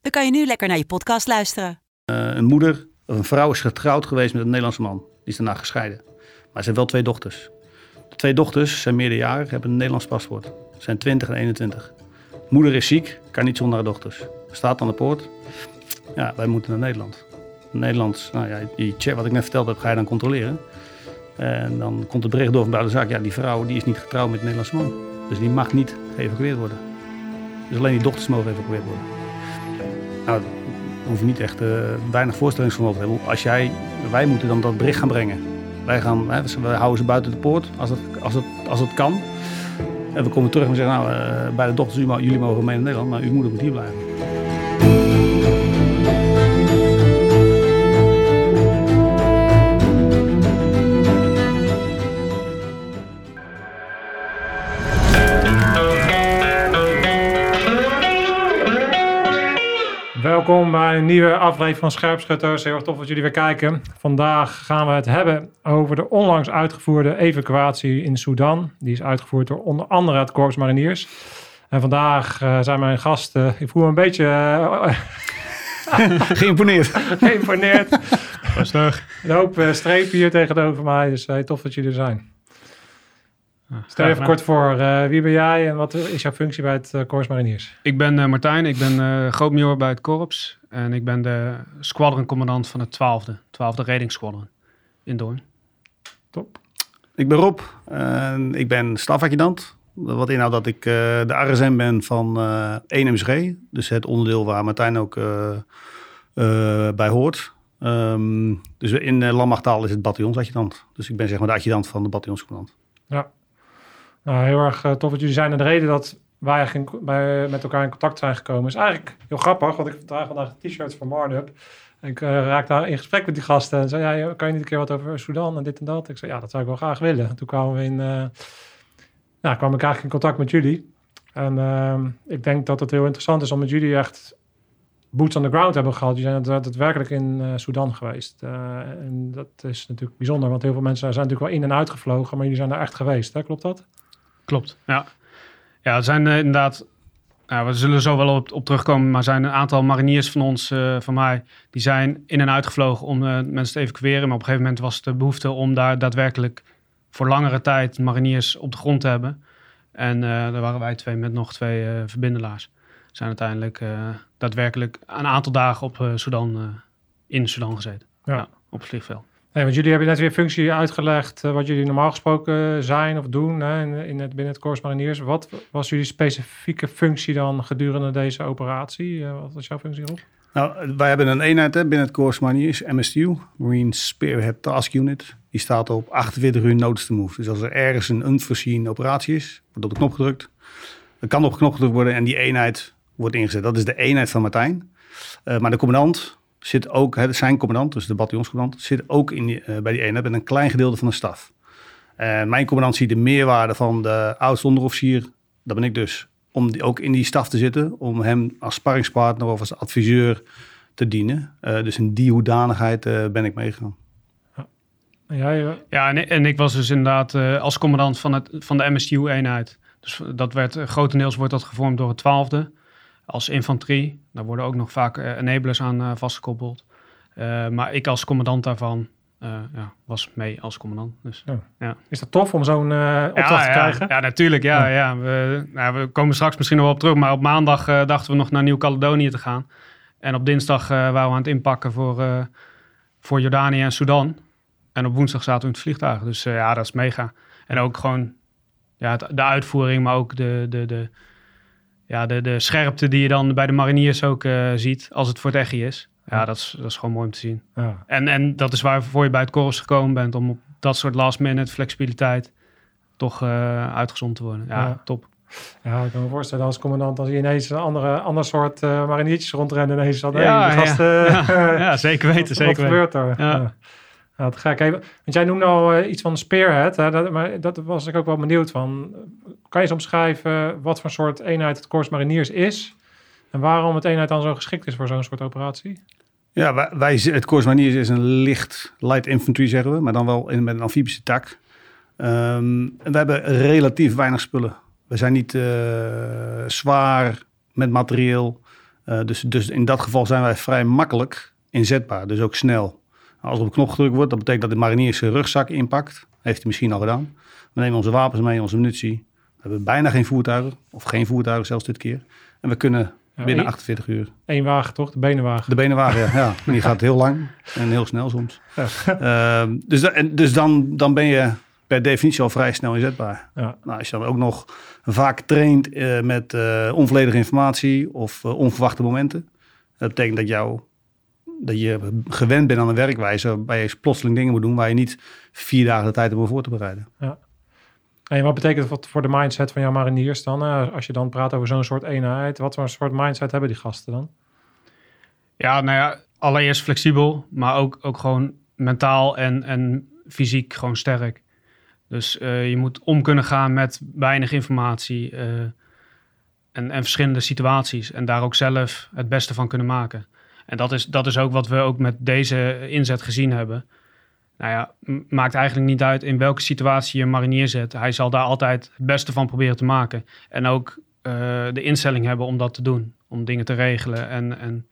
dan kan je nu lekker naar je podcast luisteren. Eh, een moeder of een vrouw is getrouwd geweest met een Nederlandse man. Die is daarna gescheiden. Maar ze heeft wel twee dochters. De twee dochters zijn meerderjarig, hebben een Nederlands paspoort. Ze zijn 20 en 21. Moeder is ziek, kan niet zonder haar dochters. Staat aan de poort. Ja, wij moeten naar Nederland. Nederlands, nou ja, die wat ik net verteld heb, ga je dan controleren. En dan komt het bericht door van buiten de zaak. Ja, die vrouw die is niet getrouwd met een Nederlandse man. Dus die mag niet geëvacueerd worden. Dus alleen die dochters mogen geëvacueerd worden. Nou, hoef je niet echt uh, weinig voorstellingsvermogen te hebben. Als jij, wij moeten dan dat bericht gaan brengen. Wij, gaan, hè, we houden ze buiten de poort als het, als het, als het kan. En we komen terug en zeggen, nou, uh, bij de dochters, jullie mogen mee naar Nederland, maar uw moeder moet hier blijven. Welkom bij een nieuwe aflevering van Scherpschutters. Heel erg tof dat jullie weer kijken. Vandaag gaan we het hebben over de onlangs uitgevoerde evacuatie in Sudan. Die is uitgevoerd door onder andere het Korps Mariniers. En vandaag uh, zijn mijn gasten, ik voel me een beetje... Uh, Geïmponeerd. Geïmponeerd. Rustig. Een hoop uh, strepen hier tegenover mij, dus tof dat jullie er zijn. Stel je even kort voor, uh, wie ben jij en wat is jouw functie bij het uh, Corps Mariniers? Ik ben uh, Martijn, ik ben uh, grootmajor bij het Korps en ik ben de squadroncommandant van het 12e, 12e Redingssquadron in Doorn. Top. Ik ben Rob en ik ben stafadjudant. Wat inhoudt dat ik de RSM ben van 1 MSG, dus het onderdeel waar Martijn ook bij hoort. Um, dus in uh, landmachttaal is het bataljonsadjudant. Dus ik ben zeg maar de adjudant van de bataljonscommandant. Ja, nou, heel erg uh, tof dat jullie zijn. En de reden dat wij eigenlijk bij, met elkaar in contact zijn gekomen is eigenlijk heel grappig. Want ik draag vandaag t-shirts van. En ik uh, raakte daar in gesprek met die gasten. En zei, ja, kan je niet een keer wat over Sudan en dit en dat? Ik zei, ja, dat zou ik wel graag willen. En toen kwamen we in, uh, nou, kwam ik eigenlijk in contact met jullie. En uh, ik denk dat het heel interessant is om met jullie echt boots on the ground hebben gehad. Jullie zijn daadwerkelijk in Sudan geweest. En dat is natuurlijk bijzonder, want heel veel mensen zijn natuurlijk wel in en uit gevlogen, maar jullie zijn daar echt geweest. Hè? Klopt dat? Klopt, ja. Ja, er zijn uh, inderdaad, nou, we zullen zo wel op, op terugkomen, maar er zijn een aantal mariniers van ons, van mij, die zijn in en uitgevlogen om mensen te evacueren. Maar op een gegeven moment was de behoefte om daar daadwerkelijk voor langere tijd mariniers op de grond te hebben. En daar waren wij twee met nog twee verbindelaars zijn uiteindelijk uh, daadwerkelijk een aantal dagen op uh, Sudan, uh, in Sudan gezeten. Ja. ja op het vliegveld. Hey, want jullie hebben net weer functie uitgelegd wat jullie normaal gesproken zijn of doen hè, in, in het, binnen het Corps Mariniers. Wat was jullie specifieke functie dan gedurende deze operatie? wat was jouw funccie erop? Nou, wij hebben een eenheid hè, binnen het Corps Mariniers, MSTU, Marine Spearhead Task Unit. Die staat op 48 uur notice to move. Dus als er ergens een unforeseen operatie is, wordt op de knop gedrukt. Er kan op knop gedrukt worden en die eenheid wordt ingezet. Dat is de eenheid van Martijn. Maar de commandant zit ook, hè, zijn commandant, dus de bataljonscommandant, zit ook in die, uh, bij die eenheid met een klein gedeelte van de staf. En mijn commandant ziet de meerwaarde van de oudste onderofficier, dat ben ik dus, om die, ook in die staf te zitten, om hem als sparringspartner of als adviseur te dienen. Uh, dus in die hoedanigheid ben ik meegegaan. Ja, ja. ja en, en, ik was dus inderdaad als commandant van, het, van de MSTU-eenheid. Dus dat werd, grotendeels wordt dat gevormd door het twaalfde als infanterie. Daar worden ook nog vaak uh, enablers aan uh, vastgekoppeld. Uh, maar ik als commandant daarvan ja, was mee als commandant. Dus, ja. ja. Is dat tof om zo'n opdracht ja, te krijgen? Ja, natuurlijk. Ja, ja. We, nou, we komen straks misschien nog wel op terug. Maar op maandag dachten we nog naar Nieuw-Caledonië te gaan. En op dinsdag waren we aan het inpakken voor, voor Jordanië en Sudan. En op woensdag zaten we in het vliegtuig. Dus ja, dat is mega. En ook gewoon ja, de uitvoering, maar ook de, de, de, ja, de, de scherpte die je dan bij de mariniers ook uh, ziet als het voor het echi is. Ja, dat is, dat is gewoon mooi om te zien. Ja. En, en dat is waarvoor je bij het korps gekomen bent, om op dat soort last minute flexibiliteit toch uh, uitgezond te worden. Ja, ja, top. Ja, ik kan me voorstellen als commandant, als je ineens een andere, ander soort eh, mariniertjes rondrennen ineens. Dan, Ja, hey, gasten, Ja, ja, zeker weten, wat, zeker wat weten. gebeurt er? Ja. Ja, het gek. Hey, want jij noemde al eh, iets van spearhead, hè? Dat, maar dat was ik ook wel benieuwd van. Kan je eens omschrijven wat voor soort eenheid het Corps Mariniers is? En waarom het eenheid dan zo geschikt is voor zo'n soort operatie? Ja, wij, wij, het Corps Mariniers is een licht light infantry, zeggen we. Maar dan wel in, met een amfibische tak. Ehm, en we hebben relatief weinig spullen. We zijn niet eh, zwaar met materieel. Eh, dus, dus in dat geval zijn wij vrij makkelijk inzetbaar. Dus ook snel. Als er op een knop gedrukt wordt, dat betekent dat de marinier zijn rugzak inpakt. Heeft hij misschien al gedaan. We nemen onze wapens mee, onze munitie. We hebben bijna geen voertuigen. Of geen voertuigen zelfs dit keer. En we kunnen Ja, binnen één- 48 uur Eén wagen toch? De benenwagen. de benenwagen, ja. ja. Die gaat heel lang en heel snel soms. Ehm, dus da- dus dan, dan ben je per definitie al vrij snel inzetbaar. Ja. Nou, als je dan ook nog vaak traint eh, met eh, onvolledige informatie of eh, onverwachte momenten. Dat betekent dat, jou, dat je gewend bent aan een werkwijze waarbij je plotseling dingen moet doen waar je niet vier dagen de tijd hebt om voor te bereiden. En wat betekent dat voor de mindset van jouw mariniers dan? eh, als je dan praat over zo'n soort eenheid, wat voor soort mindset hebben die gasten dan? Ja, nou ja, allereerst flexibel, maar ook, ook gewoon mentaal en, en fysiek gewoon sterk. Dus eh, je moet om kunnen gaan met weinig informatie eh, en, en verschillende situaties. En daar ook zelf het beste van kunnen maken. En dat is, dat is ook wat we ook met deze inzet gezien hebben. Nou ja, maakt eigenlijk niet uit in welke situatie je een marinier zet. Hij zal daar altijd het beste van proberen te maken. En ook eh, de instelling hebben om dat te doen. Om dingen te regelen en, en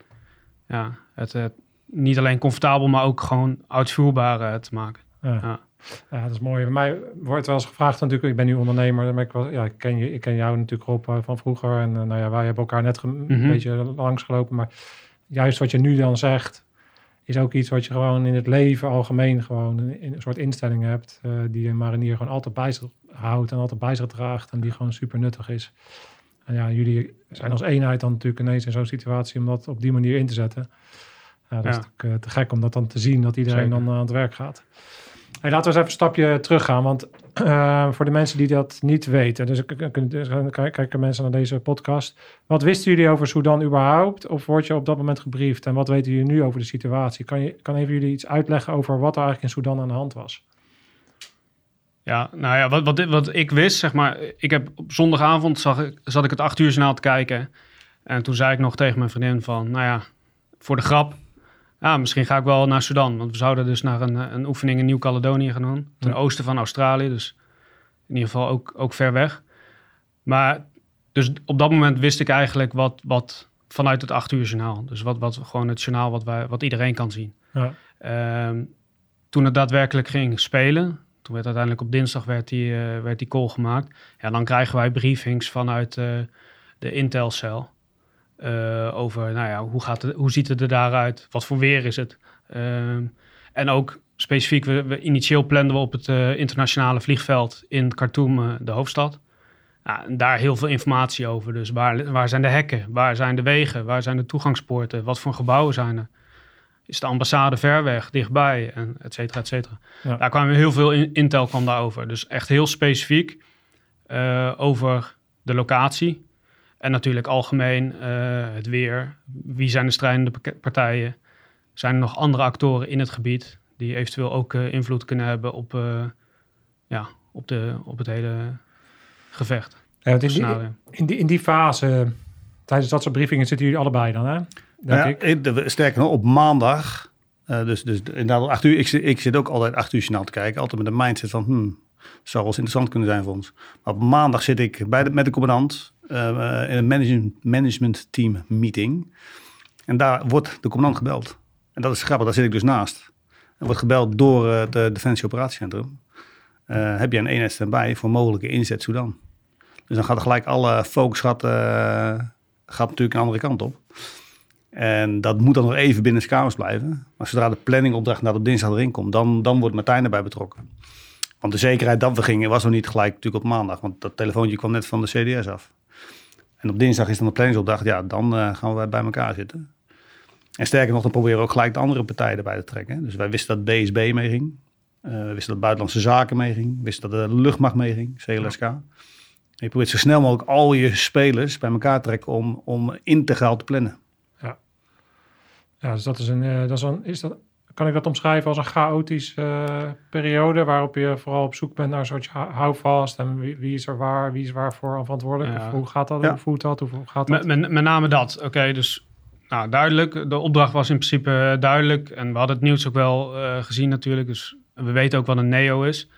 ja, het, het niet alleen comfortabel, maar ook gewoon uitvoerbaar eh, te maken. Ja. Ja. Ja, dat is mooi. Bij mij wordt wel eens gevraagd natuurlijk, ik ben nu ondernemer, maar ik, was, ja, ik, ken, je, ik ken jou natuurlijk Rob eh, van vroeger. En nou ja, wij hebben elkaar net ge- een Mhm. beetje langsgelopen. Maar juist wat je nu dan zegt, is ook iets wat je gewoon in het leven algemeen gewoon een, een soort instelling hebt. eh, die een marinier gewoon altijd bij zich houdt en altijd bij zich draagt. En die gewoon super nuttig is. En ja, jullie zijn als eenheid dan natuurlijk ineens in zo'n situatie om dat op die manier in te zetten. Ja, dat is Ja. natuurlijk eh, te gek om dat dan te zien, dat iedereen Zeker. dan aan het werk gaat. Laten we eens even een stapje teruggaan, want eh, voor de mensen die dat niet weten, dus kijken mensen naar deze podcast. Wat wisten jullie over Sudan überhaupt? Of word je op dat moment gebriefd? En wat weten jullie nu over de situatie? Kan, je, kan even jullie iets uitleggen over wat er eigenlijk in Sudan aan de hand was? Ja, nou ja, wat, wat, wat ik wist, zeg maar, ik heb op zondagavond zag ik, zat ik het acht uur journaal te kijken. En toen zei ik nog tegen mijn vriendin van, nou ja, voor de grap, ja, misschien ga ik wel naar Sudan. Want we zouden dus naar een, eh, een oefening in Nieuw-Caledonië gaan doen. Ten Ja. oosten van Australië, dus in ieder geval ook, ook ver weg. Maar dus op dat moment wist ik eigenlijk wat, wat vanuit het acht uur journaal. Dus wat, wat gewoon het journaal wat, wij, wat iedereen kan zien. Ja. Ehm, toen het daadwerkelijk ging spelen, toen werd uiteindelijk op dinsdag werd die, eh, werd die call gemaakt. Ja, dan krijgen wij briefings vanuit eh, de Intelcel. Eh over, nou ja, hoe, gaat het, hoe ziet het er daaruit? Wat voor weer is het? Ehm, en ook specifiek, we, we initieel planden we op het eh, internationale vliegveld in Khartoum, eh, de hoofdstad. Ja, en daar heel veel informatie over. Dus waar, waar zijn de hekken? Waar zijn de wegen? Waar zijn de toegangspoorten? Wat voor gebouwen zijn er? Is de ambassade ver weg, dichtbij? En et cetera, et cetera. Ja. Daar kwam heel veel in, intel kwam daarover. Dus echt heel specifiek over de locatie. En natuurlijk algemeen eh, het weer. Wie zijn de strijdende partijen? Zijn er nog andere actoren in het gebied die eventueel ook eh, invloed kunnen hebben op, eh, ja, op, de, op het hele gevecht? Ja, in, die, in, die, in die fase, tijdens dat soort briefingen, zitten jullie allebei dan, hè? Denk Ja, sterker nog, op maandag, eh, dus, dus inderdaad acht uur, ik, zit- ik zit ook altijd acht uur journaal te kijken. Altijd met de mindset van, hmm, het zou wel eens interessant kunnen zijn voor ons. Maar op maandag zit ik bij de, met de commandant in een management, management team meeting. En daar wordt de commandant gebeld. En dat is grappig, daar zit ik dus naast. Er wordt gebeld door eh, het eh, Defensie Operatiecentrum. Eh, heb je een eenheid standby voor mogelijke inzet Sudan? Dus dan gaat gelijk alle focus gaat, eh, gaat natuurlijk een andere kant op. En dat moet dan nog even binnen de kamers blijven. Maar zodra de planningopdracht naar op dinsdag erin komt, dan, dan wordt Martijn erbij betrokken. Want de zekerheid dat we gingen was nog niet gelijk natuurlijk op maandag. Want dat telefoontje kwam net van de CDS af. En op dinsdag is dan de planningsopdracht. Ja, dan eh, gaan we bij elkaar zitten. En sterker nog, dan proberen we ook gelijk de andere partijen erbij te trekken. Dus wij wisten dat BSB meeging. Eh we wisten dat Buitenlandse Zaken meeging. We wisten dat de luchtmacht meeging, CLSK. Je probeert zo snel mogelijk al je spelers bij elkaar te trekken om, om integraal te plannen. Ja, dus dat is een, eh, dat is een is dat, kan ik dat omschrijven als een chaotische eh, periode waarop je vooral op zoek bent naar een soort hou- houvast en wie, wie is er waar, wie is waarvoor verantwoordelijk? Ja. Of hoe gaat dat? Ja. Hoe voelt dat? Hoe gaat dat? Met, met, met name dat. Oké, dus nou, duidelijk. De opdracht was in principe eh, duidelijk. En we hadden het nieuws ook wel eh, gezien natuurlijk. Dus we weten ook wat een NEO is.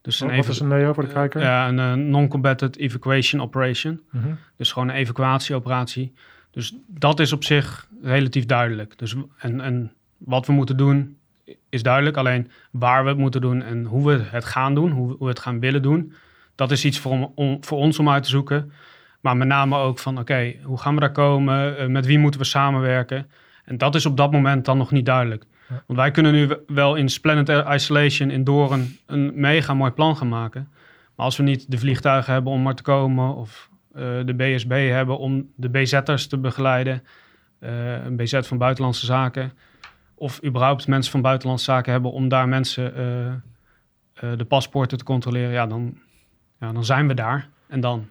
Dus een, Wat is een neo voor de kijker? ja, een non-combatant evacuation operation. Mhm. Dus gewoon een evacuatieoperatie. Dus dat is op zich relatief duidelijk. Dus, en, en wat we moeten doen is duidelijk. Alleen waar we het moeten doen en hoe we het gaan doen, hoe we, het gaan willen doen, dat is iets voor, om, om- voor ons om uit te zoeken. Maar met name ook van, oké, hoe gaan we daar komen? Eh, met wie moeten we samenwerken? En dat is op dat moment dan nog niet duidelijk. Ja. Want wij kunnen nu wel in Splendid Isolation in Doorn een mega mooi plan gaan maken. Maar als we niet de vliegtuigen hebben om maar te komen, of eh, de BSB hebben om de BZ'ers te begeleiden, eh, een BZ van Buitenlandse Zaken, of überhaupt mensen van Buitenlandse Zaken hebben om daar mensen eh, eh, de paspoorten te controleren, ja dan, ja, dan zijn we daar. En dan,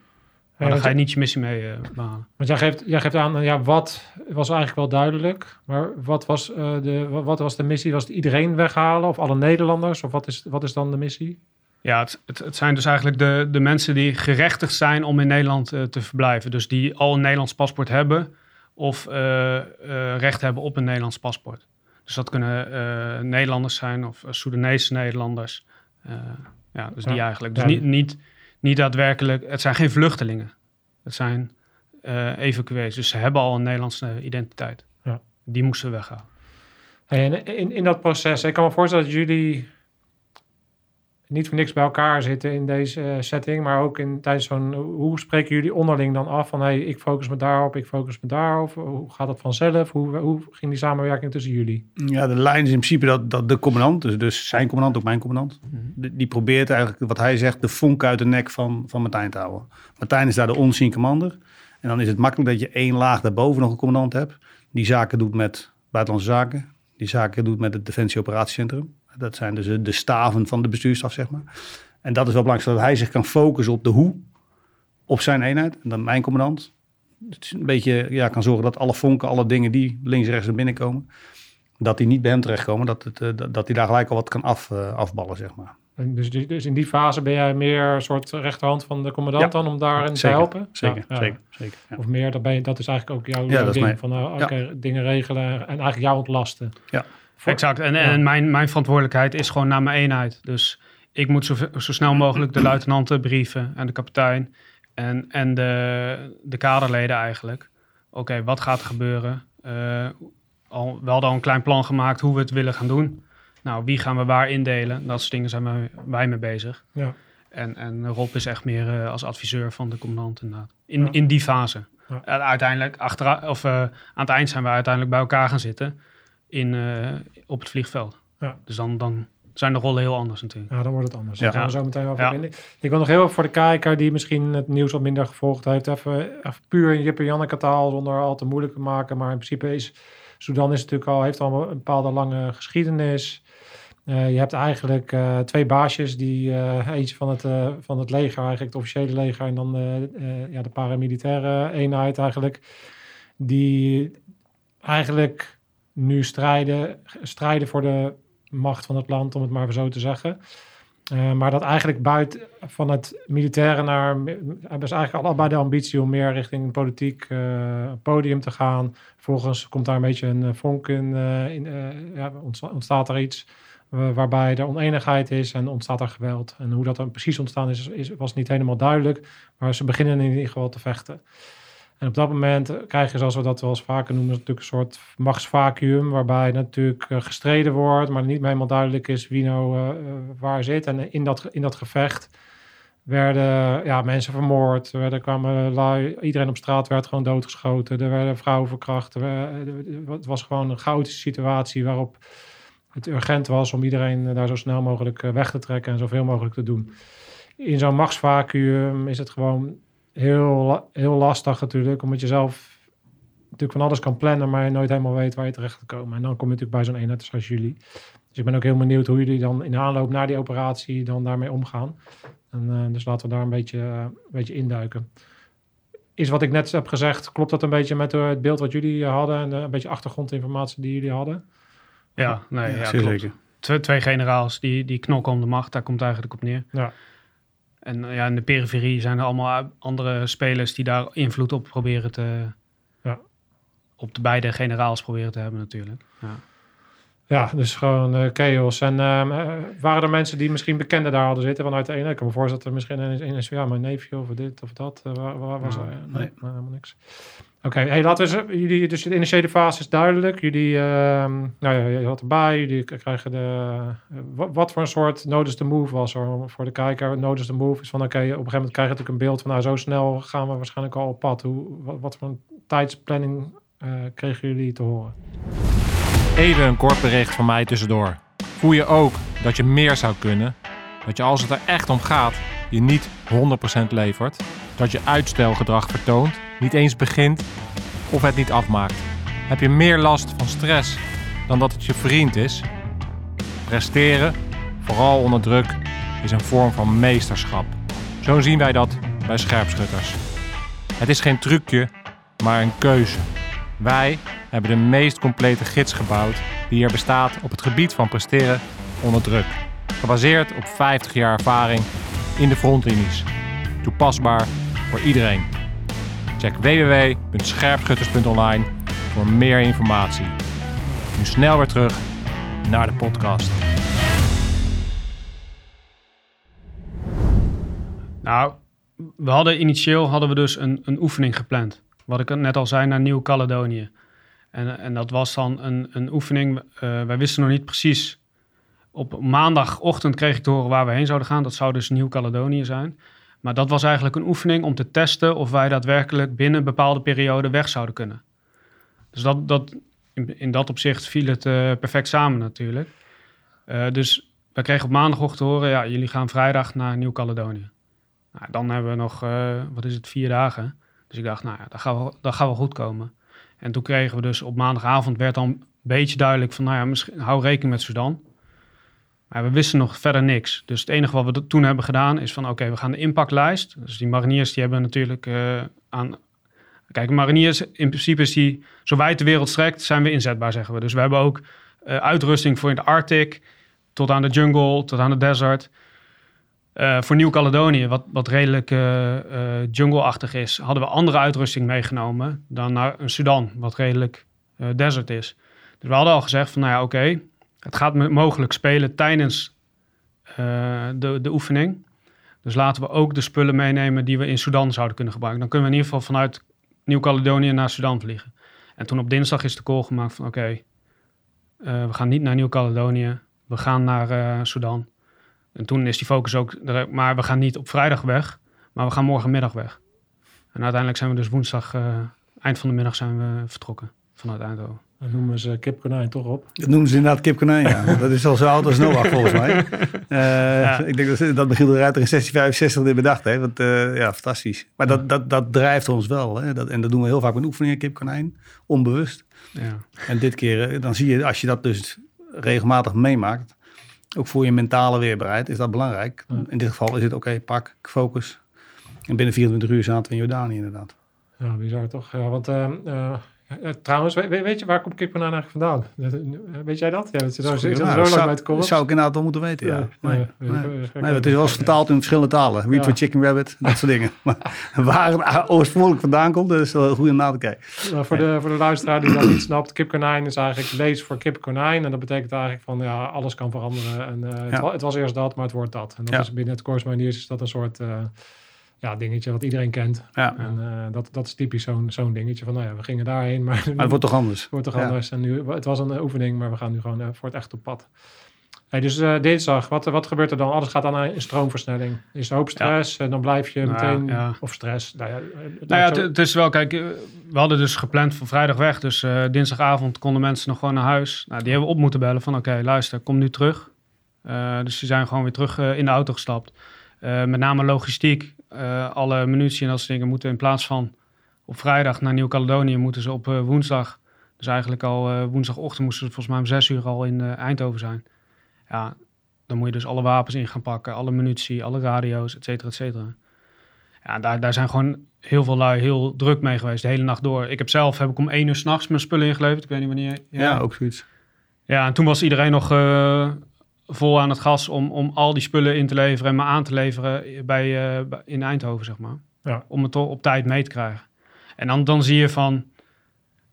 maar dan ga je niet je missie mee eh, behalen. Want jij geeft, jij geeft aan, ja, wat was eigenlijk wel duidelijk, maar wat was, de, wat- was de missie? Was het iedereen weghalen of alle Nederlanders? Of wat is, wat is dan de missie? Ja, het, het, het zijn dus eigenlijk de, de mensen die gerechtigd zijn om in Nederland te verblijven. Dus die al een Nederlands paspoort hebben of recht hebben op een Nederlands paspoort. Dus dat kunnen eh, Nederlanders zijn of uh, Soedanese Nederlanders. Eh, ja, dus die eigenlijk. Dus Ja. niet, niet, niet daadwerkelijk, het zijn geen vluchtelingen. Het zijn eh evacuees. Dus ze hebben al een Nederlandse identiteit. Ja. Die moesten weggaan. Hey, en in, in dat proces, ik kan me voorstellen dat jullie niet voor niks bij elkaar zitten in deze eh, setting, maar ook in tijdens zo'n. Hoe spreken jullie onderling dan af van hey, ik focus me daarop, ik focus me daarop? Hoe gaat dat vanzelf? Hoe, hoe ging die samenwerking tussen jullie? Ja, de lijn is in principe dat, dat de commandant, dus, dus zijn commandant, ook mijn commandant, Mhm. die, die probeert eigenlijk, wat hij zegt, de vonk uit de nek van, van Martijn te houden. Martijn is daar de onseen commander. En dan is het makkelijk dat je één laag daarboven nog een commandant hebt. Die zaken doet met buitenlandse zaken. Die zaken doet met het Defensie Operatiecentrum. Dat zijn dus de, de staven van de bestuurstaf, zeg maar. En dat is wel belangrijk, zodat hij zich kan focussen op de hoe, op zijn eenheid. En dan mijn commandant. Het is een beetje, ja, kan zorgen dat alle vonken, alle dingen die links en rechts naar binnen komen, dat die niet bij hem terechtkomen. Dat, het, eh, dat, dat hij daar gelijk al wat kan af, eh, afballen, zeg maar. Dus, dus in die fase ben jij meer een soort rechterhand van de commandant Ja. dan om daarin te helpen? Zeker, Ja, ja. zeker, zeker. Of meer, dat, ben je, dat is eigenlijk ook jouw, ding. mijn- Van nou, oké, dingen regelen en eigenlijk jou ontlasten. Ja. Voor- Exact. En, en mijn, mijn verantwoordelijkheid is gewoon naar mijn eenheid. Dus ik moet zo, zo snel mogelijk de luitenanten brieven en de kapitein en, en de, de kaderleden eigenlijk. Oké, wat gaat er gebeuren? Eh, al, we hadden al een klein plan gemaakt hoe we het willen gaan doen. Nou, wie gaan we waar indelen? Dat soort dingen zijn wij, wij mee bezig. Ja. En, en Rob is echt meer eh, als adviseur van de commandant inderdaad. In, Ja. in die fase. Ja. En uiteindelijk, achteraan, of, eh, aan het eind zijn we uiteindelijk bij elkaar gaan zitten in, eh, op het vliegveld. Ja. Dus dan, dan zijn de rollen heel anders natuurlijk. Ja, dan wordt het anders. Ja. Gaan we zo meteen over Ja. Ik wil nog heel even voor de kijker die misschien het nieuws wat minder gevolgd heeft, even, even puur in Jip en Janneke taal zonder al te moeilijk te maken. Maar in principe is Sudan is natuurlijk al, heeft al een bepaalde lange geschiedenis. Eh, je hebt eigenlijk eh, twee baasjes, die, eh, eentje van het, eh, van het leger, eigenlijk het officiële leger, en dan eh, eh, ja, de paramilitaire eenheid eigenlijk, die eigenlijk nu strijden, strijden voor de macht van het land, om het maar zo te zeggen. Eh, maar dat eigenlijk buiten van het militaire naar hebben ze eigenlijk allebei de ambitie om meer richting politiek eh, podium te gaan. Vervolgens komt daar een beetje een eh, vonk in, eh, in eh, ja, ontsta- ontstaat er iets eh, waarbij er oneenigheid is en ontstaat er geweld. En hoe dat dan precies ontstaan is, is, was niet helemaal duidelijk, maar ze beginnen in ieder geval te vechten. En op dat moment krijg je, zoals we dat wel eens vaker noemen, natuurlijk een soort machtsvacuum, waarbij natuurlijk eh, gestreden wordt, maar niet helemaal duidelijk is wie nou eh, eh, waar zit. En in dat, in dat gevecht werden ja, mensen vermoord, er kwamen iedereen op straat werd gewoon doodgeschoten, er werden vrouwen verkracht. Er het was gewoon een chaotische situatie waarop het urgent was om iedereen daar zo snel mogelijk weg te trekken en zoveel mogelijk te doen. In zo'n machtsvacuum is het gewoon heel, heel lastig natuurlijk, omdat je zelf natuurlijk van alles kan plannen, maar je nooit helemaal weet waar je terecht gaat komen. En dan kom je natuurlijk bij zo'n eenheid zoals jullie. Dus ik ben ook heel benieuwd hoe jullie dan in de aanloop naar die operatie dan daarmee omgaan. En, eh, dus laten we daar een beetje, eh, een beetje induiken. Is wat ik net heb gezegd, klopt dat een beetje met eh, het beeld wat jullie hadden en een beetje achtergrondinformatie die jullie hadden? Ja, nee, ja, klopt. Twee, twee generaals die, die knokken om de macht, daar komt het eigenlijk op neer. Ja. En eh, ja, in de periferie zijn er allemaal andere spelers die daar invloed op proberen te... Ja. Op de beide generaals proberen te hebben natuurlijk. Ja. Ja, dus gewoon eh, chaos. En ehm, eh, waren er mensen die misschien bekenden daar hadden zitten vanuit de ene? Ik kan me voorstellen dat er misschien een een is van, ja, mijn neefje of dit of dat. eh, waar, waar was Nou, hij? Nee, nee. nee, helemaal niks. Oké, hey, laten we jullie, dus de initiële fase is duidelijk. Jullie, ehm, nou ja, je had erbij, jullie krijgen de, eh, wat, voor een soort notice the move was er voor de kijker? Notice the move is van, oké, op een gegeven moment krijg je natuurlijk een beeld van, nou, zo snel gaan we waarschijnlijk al op pad. Hoe, wat, wat voor een tijdsplanning eh, kregen jullie te horen? Even een kort bericht van mij tussendoor. Voel je ook dat je meer zou kunnen? Dat je als het er echt om gaat, je niet 100% levert? Dat je uitstelgedrag vertoont, niet eens begint of het niet afmaakt? Heb je meer last van stress dan dat het je vriend is? Presteren, vooral onder druk, is een vorm van meesterschap. Zo zien wij dat bij scherpschutters. Het is geen trucje, maar een keuze. Wij hebben de meest complete gids gebouwd die er bestaat op het gebied van presteren onder druk. Gebaseerd op 50 jaar ervaring in de frontlinies. Toepasbaar voor iedereen. Check www.scherpschutters.online voor meer informatie. Nu snel weer terug naar de podcast. Nou, we hadden initieel hadden we dus een, een oefening gepland. Wat ik net al zei, naar Nieuw-Caledonië. En, en dat was dan een, een oefening. eh, wij wisten nog niet precies. Op maandagochtend kreeg ik te horen waar we heen zouden gaan. Dat zou dus Nieuw-Caledonië zijn. Maar dat was eigenlijk een oefening om te testen of wij daadwerkelijk binnen een bepaalde periode weg zouden kunnen. Dus dat, dat, in, dat opzicht viel het eh, perfect samen natuurlijk. Eh, dus wij kregen op maandagochtend te horen, ja, jullie gaan vrijdag naar Nieuw-Caledonië. Nou, dan hebben we nog, eh, wat is het, vier dagen. Dus ik dacht, nou ja, dat gaat, wel, dat gaat wel goed komen. En toen kregen we dus op maandagavond, werd dan een beetje duidelijk van, nou ja, misschien, hou rekening met Sudan. Maar we wisten nog verder niks. Dus het enige wat we toen hebben gedaan is van, oké, we gaan de impactlijst. Dus die mariniers, die hebben natuurlijk eh, aan... Kijk, mariniers, in principe is die, zo wijd de wereld strekt, zijn we inzetbaar, zeggen we. Dus we hebben ook eh, uitrusting voor in de Arctic, tot aan de jungle, tot aan de desert. Eh, voor Nieuw-Caledonië, wat, wat redelijk jungle-achtig is, hadden we andere uitrusting meegenomen dan naar een Sudan, wat redelijk desert is. Dus we hadden al gezegd van, nou ja, oké, het gaat mogelijk spelen tijdens eh, de, de oefening. Dus laten we ook de spullen meenemen die we in Sudan zouden kunnen gebruiken. Dan kunnen we in ieder geval vanuit Nieuw-Caledonië naar Sudan vliegen. En toen op dinsdag is de call gemaakt van, oké, eh, we gaan niet naar Nieuw-Caledonië, we gaan naar eh, Sudan. En toen is die focus ook, maar we gaan niet op vrijdag weg, maar we gaan morgenmiddag weg. En uiteindelijk zijn we dus woensdag, eind van de middag zijn we vertrokken vanuit Eindhoven. Dan noemen ze kip konijn toch op. Dat noemen ze inderdaad kipkonijn, ja. Dat is al zo oud als Noach volgens mij. Eh, Ik denk dat, dat Michiel de Ruiter in 1665 dit bedacht heeft. Want, eh, ja, fantastisch. Maar dat, dat, dat drijft ons wel. Hè. Dat, en dat doen we heel vaak met oefeningen, kipkonijn. Onbewust. Ja. En dit keer, eh, dan zie je, als je dat dus regelmatig meemaakt, ook voor je mentale weerbaarheid, is dat belangrijk. In dit geval is het oké, pak, focus. En binnen 24 uur zaten we in Jordanië inderdaad. Ja, bizar toch? Ja, want eh, eh, trouwens, weet, weet je waar komt kip konijn eigenlijk vandaan? Eh, Weet jij dat? Ja, dat zit zo, zit Nou, zo lang zou, bij zou ik inderdaad wel moeten weten, ja. Ja, Nee, nee. het is wel eens vertaald in verschillende talen. Ja. for chicken rabbit, dat soort dingen. Maar waar het oorspronkelijk vandaan komt, dat is wel goed om na te kijken. Nou, voor, de, voor de luisteraar die dat niet snapt, kipkonijn is eigenlijk lees voor kipkonijn. En dat betekent eigenlijk van ja, alles kan veranderen. En het, was eerst dat, maar het wordt dat. En dat is binnen het Corps Mariniers is dat een soort ja, dingetje wat iedereen kent. Ja. En eh, dat, dat is typisch zo'n zo'n dingetje van nou ja, we gingen daarheen, maar, Maar het wordt toch anders? wordt toch Ja. anders. En nu, het was een oefening, maar we gaan nu gewoon eh, voor het echt op pad. Hey, dus eh, dinsdag, wat, wat gebeurt er dan? Alles gaat dan in stroomversnelling. Is er hoop stress en dan blijf je Nou, meteen... ja. Of stress. Nou ja, Nou ja, zo- het, het is wel, kijk, we hadden dus gepland voor vrijdag weg. Dus dinsdagavond konden mensen nog gewoon naar huis. Nou, die hebben we op moeten bellen van, oké, luister, kom nu terug. Dus die zijn gewoon weer terug in de auto gestapt. Met name logistiek. Eh, alle munitie en dat soort dingen moeten in plaats van op vrijdag naar Nieuw-Caledonië, moeten ze op eh, woensdag. Dus eigenlijk al eh, woensdagochtend moesten ze volgens mij om zes uur al in Eindhoven zijn. Ja, dan moet je dus alle wapens in gaan pakken, alle munitie, alle radio's, et cetera, et cetera. Ja, daar, daar zijn gewoon heel veel lui heel druk mee geweest, de hele nacht door. Ik heb zelf heb ik om één uur s'nachts mijn spullen ingeleverd. Ik weet niet wanneer. Ja, ook zoiets. Ja, en toen was iedereen nog vol aan het gas om, om al die spullen in te leveren en me aan te leveren bij, eh, in Eindhoven, zeg maar. Ja. Om het toch op tijd mee te krijgen. En dan, dan zie je van,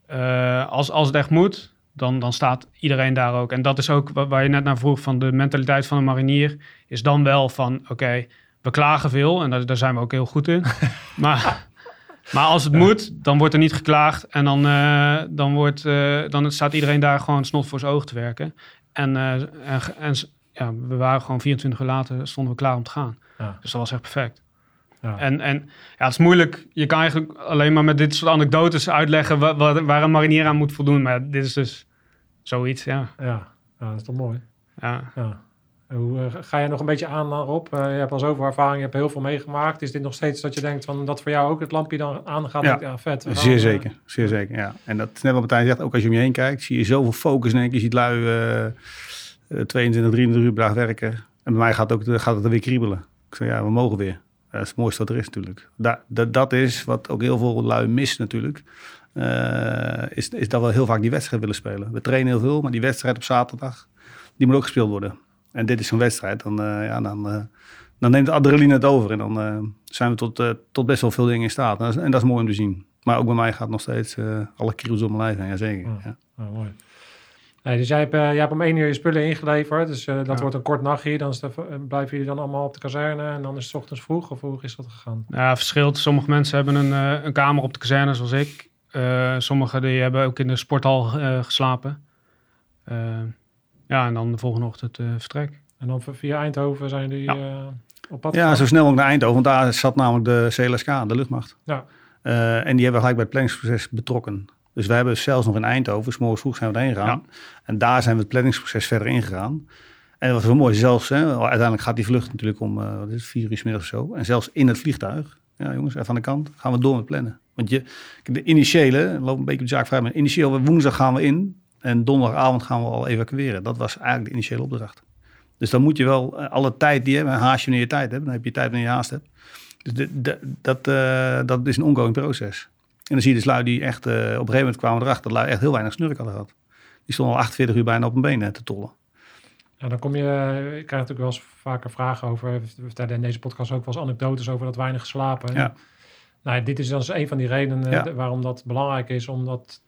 eh, als, als het echt moet, dan, dan staat iedereen daar ook. En dat is ook wa- waar je net naar vroeg, van de mentaliteit van een marinier, is dan wel van, oké, we klagen veel en daar, daar zijn we ook heel goed in. maar, maar als het moet, dan wordt er niet geklaagd en dan, eh, dan, wordt, eh, dan staat iedereen daar gewoon snot voor zijn ogen te werken. En, eh, en, en ja, we waren gewoon 24 uur later, stonden we klaar om te gaan. Ja. Dus dat was echt perfect. Ja. En, en ja, het is moeilijk. Je kan eigenlijk alleen maar met dit soort anekdotes uitleggen wa- wa- waar een marinier aan moet voldoen. Maar dit is dus zoiets, ja. Ja. ja, dat is toch mooi. ja. Ja. Hoe, eh, ga je nog een beetje aan, eh, Rob? Eh, je hebt al zoveel ervaring, je hebt heel veel meegemaakt. Is dit nog steeds dat je denkt van dat voor jou ook het lampje dan aangaat? Ja. Ja, vet. gaan, Zeer eh, zeker, zeer zeker, ja. En dat net wat Martijn zegt, ook als je om je heen kijkt, zie je zoveel focus in één. Je ziet lui eh, eh, 22, 23 uur per dag werken. En bij mij gaat, ook, gaat het er weer kriebelen. Ik zeg, ja, we mogen weer. Dat is het mooiste wat er is natuurlijk. Da, dat, dat is wat ook heel veel lui mist natuurlijk. Eh, is, is dat we heel vaak die wedstrijd willen spelen. We trainen heel veel, maar die wedstrijd op zaterdag, die moet ook gespeeld worden. En dit is zo'n wedstrijd, dan, eh, ja, dan, eh, dan neemt de adrenaline het over. En dan eh, zijn we tot, eh, tot best wel veel dingen in staat. En dat, is, en dat is mooi om te zien. Maar ook bij mij gaat nog steeds eh, alle kriebels op mijn lijf heen, jazeker. Ja. Ja. Oh, mooi. Nee, dus jij hebt, eh, jij hebt om één uur je spullen ingeleverd. Dus eh, dat Ja. wordt een kort nachtje. Dan is de, blijven jullie dan allemaal op de kazerne. En dan is het 's ochtends vroeg. Of hoe is dat gegaan? Ja, verschilt. Sommige mensen hebben een, eh, een kamer op de kazerne, zoals ik. Eh sommigen die hebben ook in de sporthal eh, geslapen. Ja, en dan de volgende ochtend eh, vertrek. En dan via Eindhoven zijn jullie Ja. eh, op pad ja, zo snel mogelijk naar Eindhoven. Want daar zat namelijk de CLSK, de luchtmacht. Ja. Eh, en die hebben gelijk bij het planningsproces betrokken. Dus wij hebben zelfs nog in Eindhoven, s morgens vroeg zijn we erheen gegaan. En daar zijn we het planningsproces verder ingegaan. En dat was wel mooi. Zelfs, hè, uiteindelijk gaat die vlucht natuurlijk om eh, wat is het, vier uur 's middags of zo. En zelfs in het vliegtuig, ja jongens, even aan de kant, gaan we door met plannen. Want je, de initiële, loop een beetje op de zaak vrij, maar initieel woensdag gaan we in. En donderdagavond gaan we al evacueren. Dat was eigenlijk de initiële opdracht. Dus dan moet je wel eh, alle tijd die je hebt, haast je wanneer je tijd hebt. Dan heb je tijd wanneer je haast hebt. Dus de, de- dat, eh, dat is een ongoing proces. En dan zie je dus lui die echt, eh, op een gegeven moment kwamen erachter dat lui echt heel weinig snurk hadden gehad. Die stonden al 48 uur bijna op een been eh, te tollen. Ja, dan kom je, ik krijg natuurlijk wel eens vaker vragen over, we vertellen in deze podcast ook wel eens anekdotes over dat weinig slapen. Ja. Nou, dit is dan eens een van die redenen Ja. de- waarom dat belangrijk is, om dat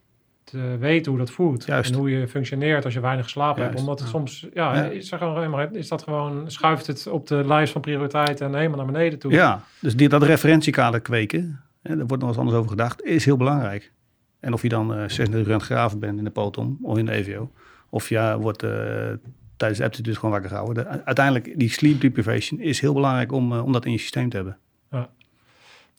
te weten hoe dat voelt. Juist. En hoe je functioneert als je weinig geslapen hebt. Omdat het soms, ja, Ja. Is, er is dat gewoon, schuift het op de lijst van prioriteiten en helemaal naar beneden toe. Ja, dus die, dat referentiekader kweken, hè, daar wordt nog eens anders over gedacht, is heel belangrijk. En of je dan eh 36 uur aan het graven bent in de Potom of in de EVO, of je wordt eh, tijdens de aptitude gewoon wakker gehouden. De- uiteindelijk, die sleep deprivation is heel belangrijk om, eh, om dat in je systeem te hebben.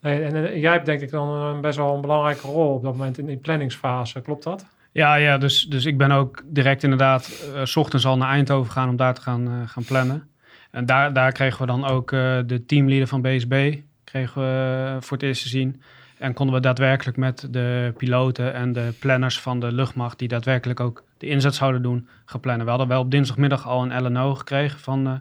Nee, en, eh, jij hebt denk ik dan een best wel een belangrijke rol op dat moment in die planningsfase. Klopt dat? Ja, ja dus, dus ik ben ook direct inderdaad eh, s ochtends al naar Eindhoven gaan om daar te gaan, eh, gaan plannen. En daar, daar kregen we dan ook eh, de teamleader van BSB kregen we eh, voor het eerst te zien. En konden we daadwerkelijk met de piloten en de planners van de luchtmacht, die daadwerkelijk ook de inzet zouden doen, gaan plannen. We hadden wel op dinsdagmiddag al een LNO gekregen van, eh,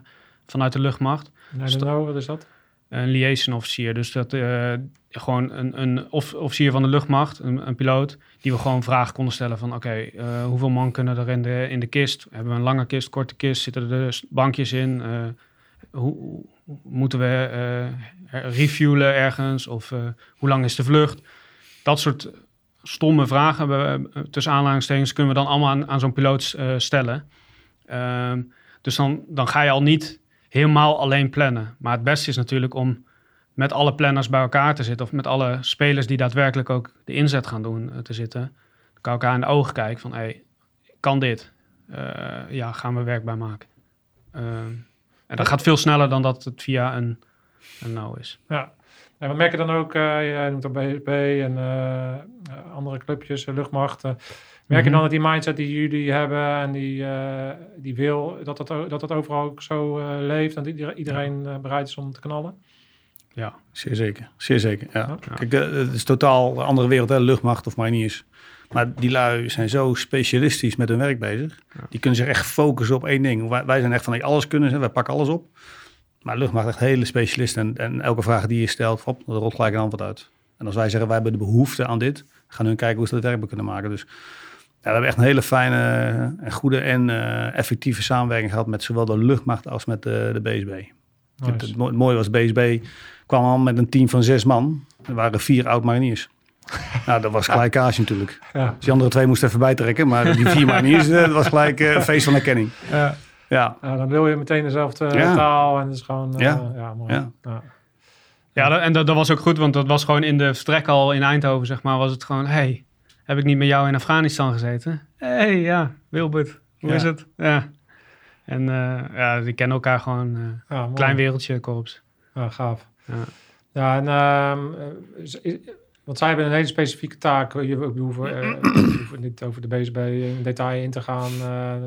vanuit de luchtmacht. Nou, wat is dat? Een liaison officier. Dus dat eh, gewoon een, een of, officier van de luchtmacht, een, een piloot, die we gewoon vragen konden stellen van oké, eh, hoeveel man kunnen er in de, in de kist? Hebben we een lange kist, korte kist? Zitten er dus bankjes in? Eh, hoe, moeten we refuelen ergens? Of hoe lang is de vlucht? Dat soort stomme vragen, we- tussen aanhalingstekens, kunnen we dan allemaal aan, aan zo'n piloot stellen. Ehm, dus dan, dan ga je al niet helemaal alleen plannen. Maar het beste is natuurlijk om met alle planners bij elkaar te zitten. Of met alle spelers die daadwerkelijk ook de inzet gaan doen eh, te zitten. Dan kan elkaar in de ogen kijken van, hey, kan dit? Eh, ja, gaan we werk bij maken. Ehm, en dat gaat veel sneller dan dat het via een, een no is. Ja. En we merken dan ook, eh jij noemt er BSB en eh, eh, andere clubjes, eh, luchtmacht. eh, merk je Mhm. dan dat die mindset die jullie hebben en die, eh, die wil, dat dat, dat dat overal ook zo eh, leeft en dat ieder- iedereen eh, bereid is om te knallen? Zeer zeker, zeer zeker. Ja. Ja. Kijk, het is totaal een andere wereld, hè? luchtmacht of mariniers. Maar die lui zijn zo specialistisch met hun werk bezig. Die kunnen zich echt focussen op één ding. Wij, wij zijn echt van hey, alles kunnen wij pakken alles op. Maar luchtmacht echt hele specialisten. En, en elke vraag die je stelt, er rolt gelijk een antwoord uit. En als wij zeggen, wij hebben de behoefte aan dit, gaan hun kijken hoe ze dat werkbaar kunnen maken. Dus ja, we hebben echt een hele fijne en goede en eh, effectieve samenwerking gehad met zowel de luchtmacht als met de, de BSB. Het, het, mo- het mooie was, BSB kwam al met een team van zes man. Er waren vier oud-mariniers. nou, dat was gelijk kaas natuurlijk. Ja. Dus die andere twee moesten even bijtrekken. Maar die vier mariniers, eh, dat was gelijk eh, een feest van herkenning. Ja. Ja, Ja, dan wil je meteen dezelfde Ja. taal en het is gewoon... eh, Ja. ja. mooi. Ja. Ja. Ja, en dat, dat was ook goed, want dat was gewoon in de vertrek al in Eindhoven, zeg maar, was het gewoon, hey, heb ik niet met jou in Afghanistan gezeten? hey, ja, Wilbert, hoe Ja. is het? Ja. En eh, ja, die kennen elkaar gewoon, eh, Ja, mooi. klein wereldje, korps. Ja, gaaf. Ja. Ja, en ehm, eh, is- is- want zij hebben een hele specifieke taak. Je, we hoeven, we hoeven niet over de BSB in detail in te gaan.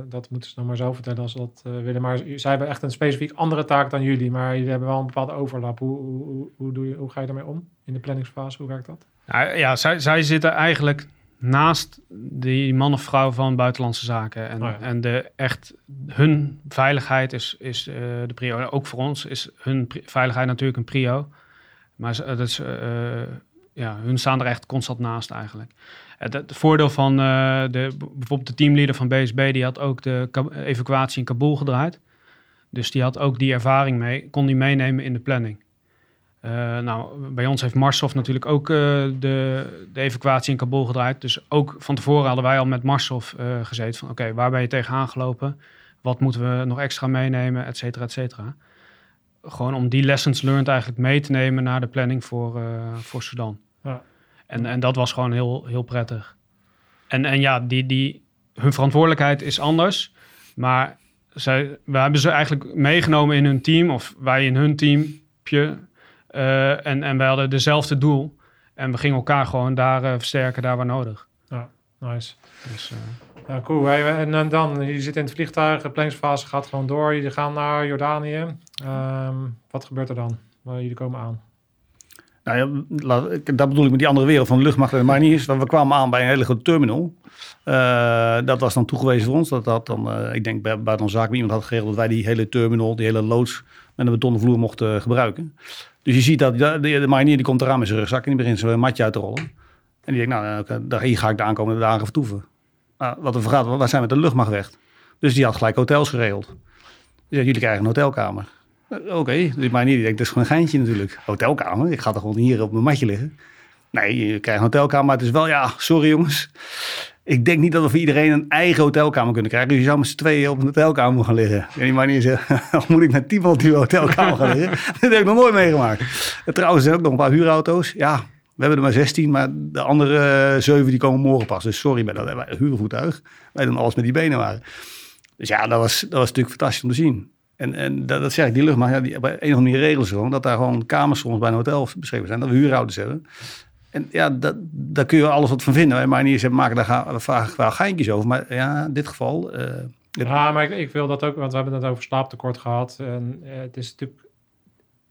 dat moeten ze nog maar zelf vertellen als ze dat willen. Maar zij hebben echt een specifiek andere taak dan jullie. Maar jullie hebben wel een bepaalde overlap. Hoe, hoe, hoe, hoe, doe je, hoe ga je daarmee om in de planningsfase? Hoe werkt dat? Nou, ja, zij, zij zitten eigenlijk naast die man of vrouw van buitenlandse zaken. En, Oh ja. en de echt, hun veiligheid is, is eh, de prio. Ook voor ons is hun veiligheid natuurlijk een prio. Maar ze- dat is, eh, ja, hun staan er echt constant naast eigenlijk. Het, het voordeel van eh, de, bijvoorbeeld de teamleader van BSB, die had ook de evacuatie in Kabul gedraaid. Dus die had ook die ervaring mee, kon die meenemen in de planning. Eh, nou, bij ons heeft Marshof natuurlijk ook eh, de, de evacuatie in Kabul gedraaid. Dus ook van tevoren hadden wij al met Marshof eh, gezeten van... oké, waar ben je tegenaan gelopen? Wat moeten we nog extra meenemen? Et cetera, et cetera. Gewoon om die lessons learned eigenlijk mee te nemen naar de planning voor, voor Sudan. Ja. En, en dat was gewoon heel, heel prettig. En, en ja, die, die, hun verantwoordelijkheid is anders. Maar zij, we hebben ze eigenlijk meegenomen in hun team... of wij in hun teampje... Eh, en, en wij hadden dezelfde doel. En we gingen elkaar gewoon daar eh, versterken, daar waar nodig. Nice. Dus, eh, Ja, cool. Hey, En, dan- dan, je zit in het vliegtuig, de planningsfase gaat gewoon door. Jullie gaan naar Jordanië. Ehm, wat gebeurt er dan? Waar jullie komen aan. Nou ja, laat- ik- dat bedoel ik met die andere wereld van de luchtmacht en de mariniers. Want we kwamen aan bij een hele grote terminal. Eh, dat was dan toegewezen voor ons. Dat had dan, eh, ik denk bij buitenlandse zaken, iemand had geregeld dat wij die hele terminal, die hele loods met een betonnen vloer mochten gebruiken. Dus je ziet dat de, marinier die komt eraan met zijn rugzak en die begint zijn matje uit te rollen. En die denkt, nou, oké, daar, ga ik de aankomende dagen vertoeven. Nou, wat er vergaat, waar zijn we met de luchtmacht weg? Dus die had gelijk hotels geregeld. Die zei, jullie krijgen een hotelkamer. Eh, Oké, die marinier die denkt, dat is gewoon een geintje natuurlijk. Hotelkamer, ik ga toch gewoon hier op mijn matje liggen. Nee, je krijgt een hotelkamer, maar het is wel, ja, sorry jongens. Ik denk niet dat we voor iedereen een eigen hotelkamer kunnen krijgen. Dus je zou met z'n tweeën op een hotelkamer gaan liggen. En die manier zegt, dan moet ik tien op die hotelkamer gaan liggen. Dat heb ik nog nooit meegemaakt. En trouwens, er zijn ook nog een paar huurauto's. Ja, we hebben er maar 16, maar de andere eh, zeven die komen morgen pas. Dus sorry bij dat wij- huurvoertuig. Wij doen alles met die benen waren. Dus ja, dat was, dat was natuurlijk fantastisch om te zien. En, en dat, zeg ik, die luchtmacht, ja, die, op een of andere manier regelen gewoon dat daar gewoon kamers soms bij een hotel beschikbaar zijn. Dat we huurauto's hebben. En ja, dat, daar kun je alles wat van vinden. Wij mariniers hebben- maken daar ga- vaak wel geintjes over. Maar ja, in dit geval... eh, Ja, maar ik, ik wil dat ook, want we hebben het over slaaptekort gehad. En eh, het is natuurlijk.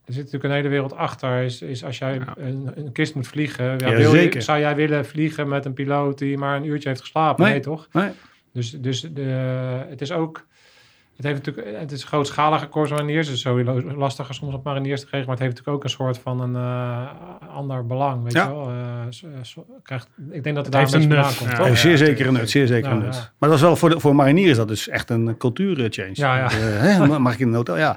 Er zit natuurlijk een hele wereld achter. Is, is als jij Ja. een, een kist moet vliegen. Ja, Ja, wil je- zeker. zou jij willen vliegen met een piloot die maar een uurtje heeft geslapen? Nee. Nee, toch? Nee. Dus, dus de, het is ook. Het, heeft natuurlijk, het is grootschalige koers mariniers. Het is sowieso lastiger soms op mariniers te krijgen. Maar het heeft natuurlijk ook een soort van een eh, ander belang. Weet Ja. je wel? Eh, krijgt, ik denk dat het, Het daar heeft een nut. vandaan komt. Ja, toch? Eh, zeer zeker een nut, zeer zeker een nut. ja. Maar dat is wel voor, de, voor mariniers is dat dus echt een cultuurchange. Ja, ja. Eh, hè, mag ik in een hotel? Ja.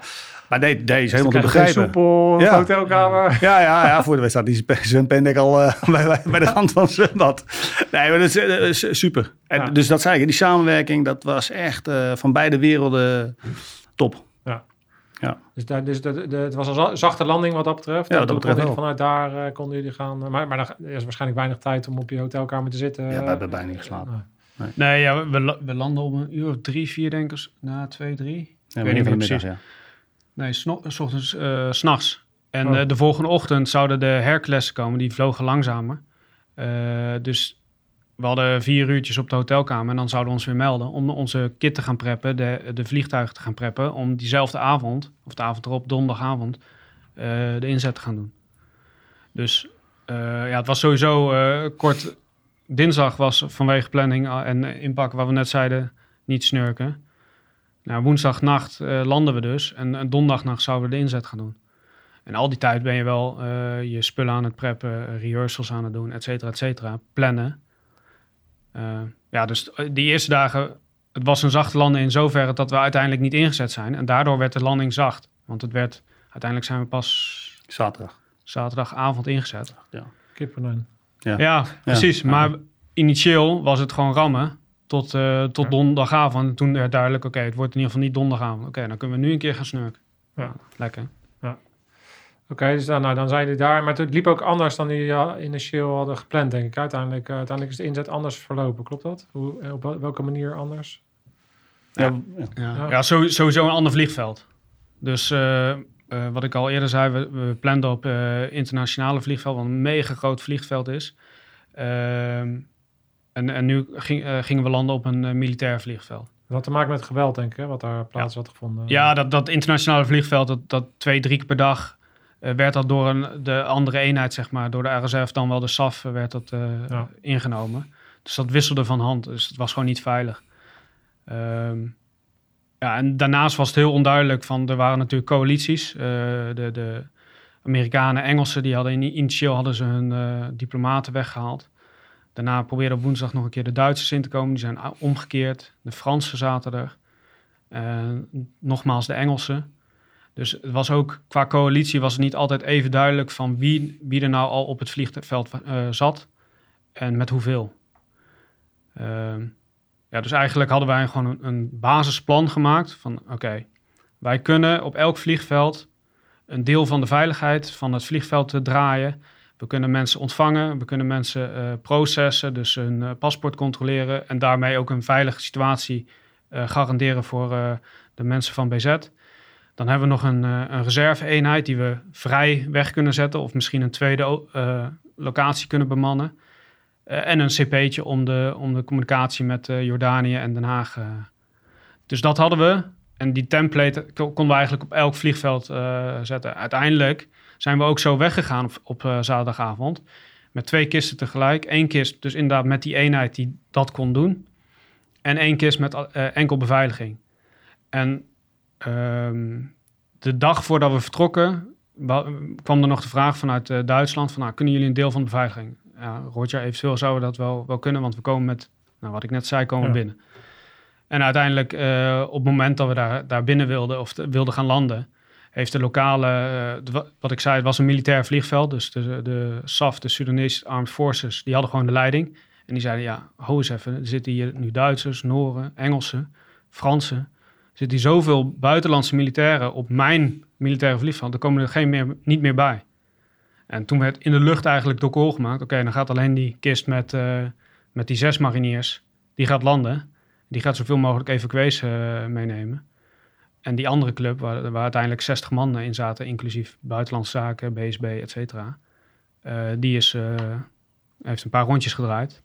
Maar nee, nee is helemaal te begrijpen. soepel, Ja. hotelkamer. Ja, ja, ja, voor de wedstrijd. Die sp- zwempendek al eh, bij, bij, bij de rand van zwembad. Nee, maar dat is, eh, dat is super. En, Ja. Dus dat zei ik, die samenwerking, dat was echt eh, van beide werelden top. Dus, daar, dus de, de, het was een za- zachte landing wat dat betreft. Ja, dat betreft jullie vanuit daar eh, konden jullie gaan. eh, Maar, maar er is waarschijnlijk weinig tijd om op je hotelkamer te zitten. Ja, we hebben bijna niet geslapen. Nee. nee, ja, we, we landen om een uur of drie, vier denk ik. Na twee, drie. Ja, weet niet van de meer middag, precies. ja. Nee, s ochtends, eh, s s'nachts. En Oh. eh, de volgende ochtend zouden de Hercules komen. Die vlogen langzamer. Eh, dus we hadden vier uurtjes op de hotelkamer. En dan zouden we ons weer melden om onze kit te gaan preppen. De, de vliegtuigen te gaan preppen. Om diezelfde avond, of de avond erop, donderdagavond, eh, de inzet te gaan doen. Dus eh, ja, het was sowieso eh, kort dinsdag was vanwege planning eh, en eh, inpakken, wat we net zeiden, niet snurken. Nou, woensdagnacht eh, landen we dus. En, en donderdagnacht zouden we de inzet gaan doen. En al die tijd ben je wel eh, je spullen aan het preppen, eh, rehearsals aan het doen, et cetera, et cetera. Plannen. Eh, ja, dus die eerste dagen, het was een zachte landing in zoverre dat we uiteindelijk niet ingezet zijn. En daardoor werd de landing zacht. Want het werd, uiteindelijk zijn we pas Zaterdag. zaterdagavond ingezet. Ja, precies. Ja. Maar initieel was het gewoon rammen tot, eh, tot Ja. donderdagavond. En toen werd duidelijk, oké, het wordt in ieder geval niet donderdagavond. Oké, dan kunnen we nu een keer gaan snurken. Ja. Lekker. Oké, dus dan, nou, dan zijn jullie daar. Maar het liep ook anders dan jullie ja, initieel hadden gepland, denk ik. Uiteindelijk, eh, uiteindelijk is de inzet anders verlopen, klopt dat? Hoe, eh, op wel- welke manier anders? Ja, ja. Ja, Ja. ja sowieso, een ander vliegveld. Dus eh, eh, wat ik al eerder zei, we, we planden op eh, internationale vliegveld, wat een mega groot vliegveld is. Ehm, en, en nu ging, eh, gingen we landen op een eh, militair vliegveld. Dat had te maken met geweld, denk ik, hè, wat daar plaats had gevonden. Ja, dat, dat internationale vliegveld, dat, dat twee, drie keer per dag, eh, werd dat door een, de andere eenheid, zeg maar, door de RSF, dan wel de SAF, werd dat Ja. ingenomen. Dus dat wisselde van hand, dus het was gewoon niet veilig. Ehm, ja, en daarnaast was het heel onduidelijk van, er waren natuurlijk coalities. de, de Amerikanen, Engelsen, die hadden in, initieel hadden ze hun diplomaten weggehaald. Daarna probeerden op woensdag nog een keer de Duitsers in te komen. Die zijn omgekeerd. De Fransen zaten er. En nogmaals de Engelsen. Dus het was ook qua coalitie was het niet altijd even duidelijk van wie, wie er nou al op het vliegveld eh, zat en met hoeveel. Ehm, ja, dus eigenlijk hadden wij gewoon een, een basisplan gemaakt van oké, wij kunnen op elk vliegveld een deel van de veiligheid van het vliegveld te draaien. We kunnen mensen ontvangen, we kunnen mensen eh, processen, dus hun eh, paspoort controleren en daarmee ook een veilige situatie eh, garanderen voor de mensen van BZ. Dan hebben we nog een, een reserve-eenheid die we vrij weg kunnen zetten of misschien een tweede locatie kunnen bemannen. En een CP'tje om de, om de communicatie met Jordanië en Den Haag. Dus dat hadden we. En die template ko- konden we eigenlijk op elk vliegveld zetten. Uiteindelijk zijn we ook zo weggegaan op, op eh, zaterdagavond. Met twee kisten tegelijk. Eén kist dus inderdaad met die eenheid die dat kon doen. En één kist met eh, enkel beveiliging. En ehm, de dag voordat we vertrokken wa- kwam er nog de vraag vanuit eh, Duitsland van, nou, kunnen jullie een deel van de beveiliging? Ja, Roger, eventueel zouden we dat wel, wel kunnen, want we komen met, nou, wat ik net zei, komen Ja. binnen. En uiteindelijk, op het moment dat we daar, daar binnen wilden of te- wilden gaan landen, heeft de lokale, eh, wat ik zei, het was een militair vliegveld, dus de, de SAF, de Sudanese Armed Forces, die hadden gewoon de leiding. En die zeiden, ja, ho eens even, er zitten hier nu Duitsers, Noren, Engelsen, Fransen. Er zitten hier zoveel buitenlandse militairen op mijn militaire vliegveld, er komen er geen meer, niet meer bij. En toen werd in de lucht eigenlijk de call gemaakt, oké, dan gaat alleen die kist met, eh, met die zes mariniers, die gaat landen. Die gaat zoveel mogelijk evacuees eh, meenemen. En die andere club, waar, waar uiteindelijk 60 man in zaten, inclusief buitenlandse zaken, BSB, et cetera. eh, die is, eh, heeft een paar rondjes gedraaid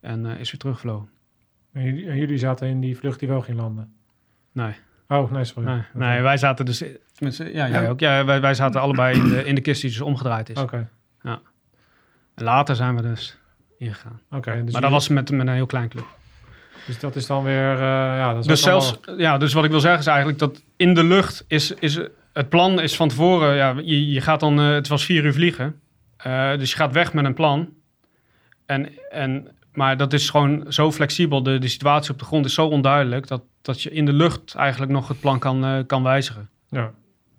en eh, is weer teruggevlogen. En jullie, en jullie zaten in die vlucht die wel ging landen? Nee, Oh, nee, sorry. nee, nee, wij zaten dus, tenminste, ja, jij ook. Ja, wij, wij zaten allebei in de, in de kist die dus omgedraaid is. Oké, En later zijn we dus ingegaan. oké. dus, maar dat jullie- was met, met een heel klein club. Dus dat is dan weer... eh, ja, dat is Dus zelfs, ja, dus wat ik wil zeggen is eigenlijk dat in de lucht is, is het plan is van tevoren, ja, je, je gaat dan, eh, het was vier uur vliegen, Eh, dus je gaat weg met een plan. En, en, maar dat is gewoon zo flexibel, de, de situatie op de grond is zo onduidelijk, dat, dat je in de lucht eigenlijk nog het plan kan, kan wijzigen. Ja.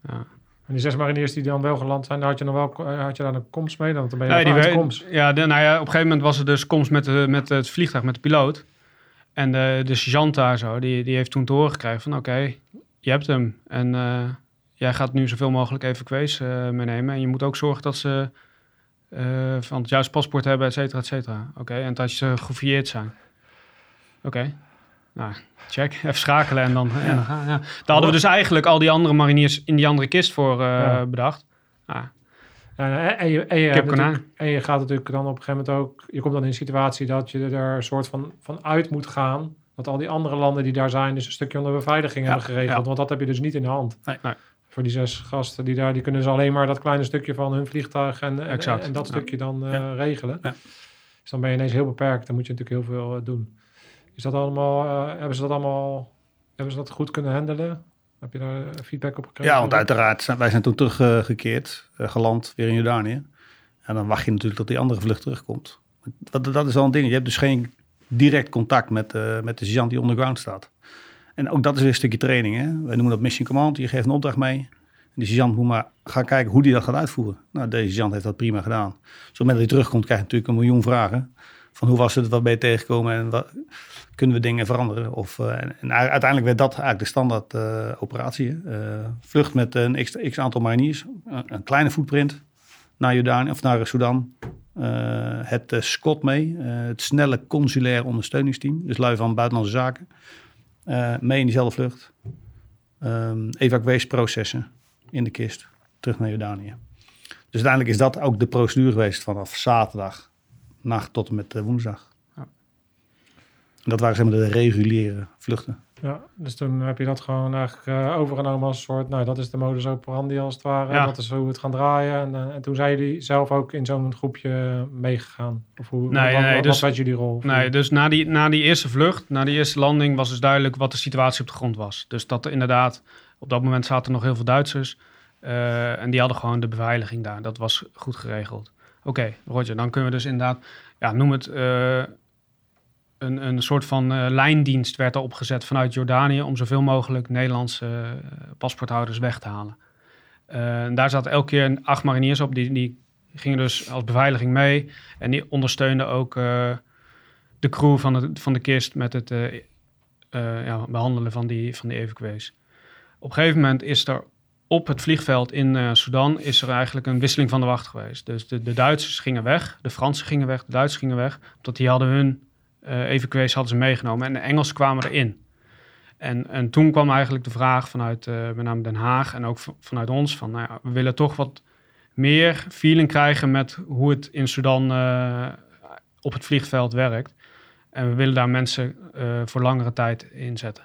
Ja. En die zes mariniers die dan wel geland zijn, daar had je, nog wel, had je daar een komst mee? Dan ben je Nee, die komst. Ja, de, nou ja, op een gegeven moment was er dus komst met, de, met het vliegtuig, met de piloot. En de, de sergeant daar zo, die, die heeft toen te horen gekregen van oké, je hebt hem. En eh, jij gaat nu zoveel mogelijk evacuees eh meenemen. En je moet ook zorgen dat ze eh, van het juiste paspoort hebben, et cetera, et cetera. Oké, en dat ze gefouilleerd zijn. Oké, nou, check. Even schakelen en dan, en dan gaan. Ja. Daar hadden we dus eigenlijk al die andere mariniers in die andere kist voor eh, Ja. bedacht. Ah, en, en, je, en, je en gaat natuurlijk dan op een gegeven moment ook... Je komt dan in een situatie dat je er een soort van, van uit moet gaan. Dat al die andere landen die daar zijn... dus een stukje onder beveiliging Ja, hebben geregeld. ja. Want dat heb je dus niet in de hand. Nee. Nee. Voor die zes gasten die daar... Die kunnen ze alleen maar dat kleine stukje van hun vliegtuig... en, Exact. dat stukje dan eh, regelen. Ja. Dus dan ben je ineens heel beperkt. Dan moet je natuurlijk heel veel eh, doen. Is dat allemaal, eh, hebben ze dat allemaal, hebben ze dat goed kunnen handelen? Heb je daar eh, feedback op gekregen? Ja, want uiteraard, zijn- wij zijn toen teruggekeerd, eh, geland weer in Jordanië. En dan wacht je natuurlijk tot die andere vlucht terugkomt. Dat, dat is wel een ding. Je hebt dus geen direct contact met, eh, met de sergeant die onderground staat. En ook dat is weer een stukje training. Hè? Wij noemen dat mission command. Je geeft een opdracht mee. En die sergeant moet maar gaan kijken hoe die dat gaat uitvoeren. Nou, deze sergeant heeft dat prima gedaan. Dus moment dat hij terugkomt, krijg je natuurlijk een miljoen vragen. Van hoe was het, wat ben je tegengekomen en wat, kunnen we dingen veranderen? Of, eh, en, uiteindelijk werd dat eigenlijk de standaard eh, operatie. Eh, vlucht met een x, aantal mariniers, een, kleine footprint naar Jordanië of naar Sudan. Het SCOT mee, het snelle consulair ondersteuningsteam, dus lui van buitenlandse zaken, mee in diezelfde vlucht. Evacuatieprocessen in de kist, terug naar Jordanië. Dus uiteindelijk is dat ook de procedure geweest vanaf zaterdag nacht tot en met eh, woensdag. Ja. En Dat waren zeg maar de reguliere vluchten. Ja, dus toen heb je dat gewoon eigenlijk eh, overgenomen als een soort, nou dat is de modus operandi als het ware. Ja. Dat is hoe we het gaan draaien. En, eh, en toen zijn jullie zelf ook in zo'n groepje meegegaan? Of hoe, Nee, wat, nee, wat, dus- wat was jullie rol? Nee, dus na die, na die eerste vlucht, na die eerste landing, was dus duidelijk wat de situatie op de grond was. Dus dat er inderdaad, op dat moment zaten er nog heel veel Duitsers. en die hadden gewoon de beveiliging daar. Dat was goed geregeld. Oké, Roger, dan kunnen we dus inderdaad, ja, noem het eh, een, een soort van eh, lijndienst werd er opgezet vanuit Jordanië om zoveel mogelijk Nederlandse eh, paspoorthouders weg te halen. En daar zaten elke keer acht mariniers op, die, die gingen dus als beveiliging mee. En die ondersteunden ook de crew van de, van de kist met het ja, behandelen van die, van die evacuees. Op een gegeven moment is er op het vliegveld in eh Sudan is er eigenlijk een wisseling van de wacht geweest. Dus de, de Duitsers gingen weg, de Fransen gingen weg, de Duitsers gingen weg. Omdat die hadden hun eh evacuees hadden ze meegenomen en de Engelsen kwamen erin. En, en toen kwam eigenlijk de vraag vanuit eh, met name Den Haag en ook vanuit ons van, nou ja, we willen toch wat meer feeling krijgen met hoe het in Sudan op het vliegveld werkt. En we willen daar mensen voor langere tijd inzetten.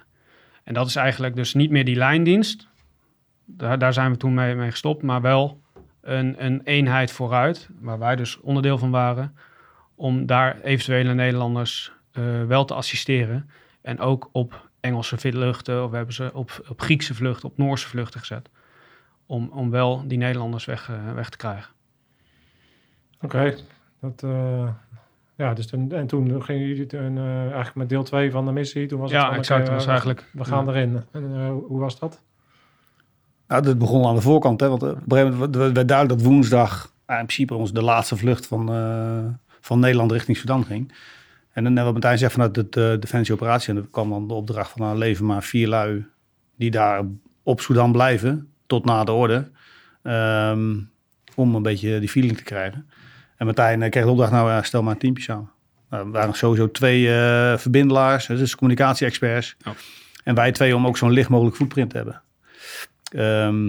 En dat is eigenlijk dus niet meer die lijndienst. Daar, daar zijn we toen mee, mee gestopt, maar wel een, een eenheid vooruit, waar wij dus onderdeel van waren, om daar eventuele Nederlanders eh, wel te assisteren. En ook op Engelse vluchten, of we hebben ze op, op Griekse vluchten, op Noorse vluchten gezet. Om, om wel die Nederlanders weg, eh, weg te krijgen. Oké, dat... eh, ja, dus toen, en toen gingen jullie toen, eigenlijk met deel 2 van de missie. Toen was het Ja, exact. Dat was we- eigenlijk- We gaan ja. erin. En hoe was dat? Nou, dat begon aan de voorkant. Hè, want eh, op een gegeven moment werd duidelijk dat woensdag eh, in principe ons de laatste vlucht van, eh, van Nederland richting Sudan ging. En dan wat Martijn zegt vanuit het uh, Defensie Operatie. En er kwam dan de opdracht van nou, leven maar vier lui die daar op Sudan blijven tot na de orde. ehm, om een beetje die feeling te krijgen. En Martijn kreeg de opdracht, nou ja, stel maar een teampje samen. Nou, er waren sowieso twee eh, verbindelaars, dus communicatie-experts. Oh. En wij twee om ook zo'n licht mogelijk footprint te hebben. Ehm,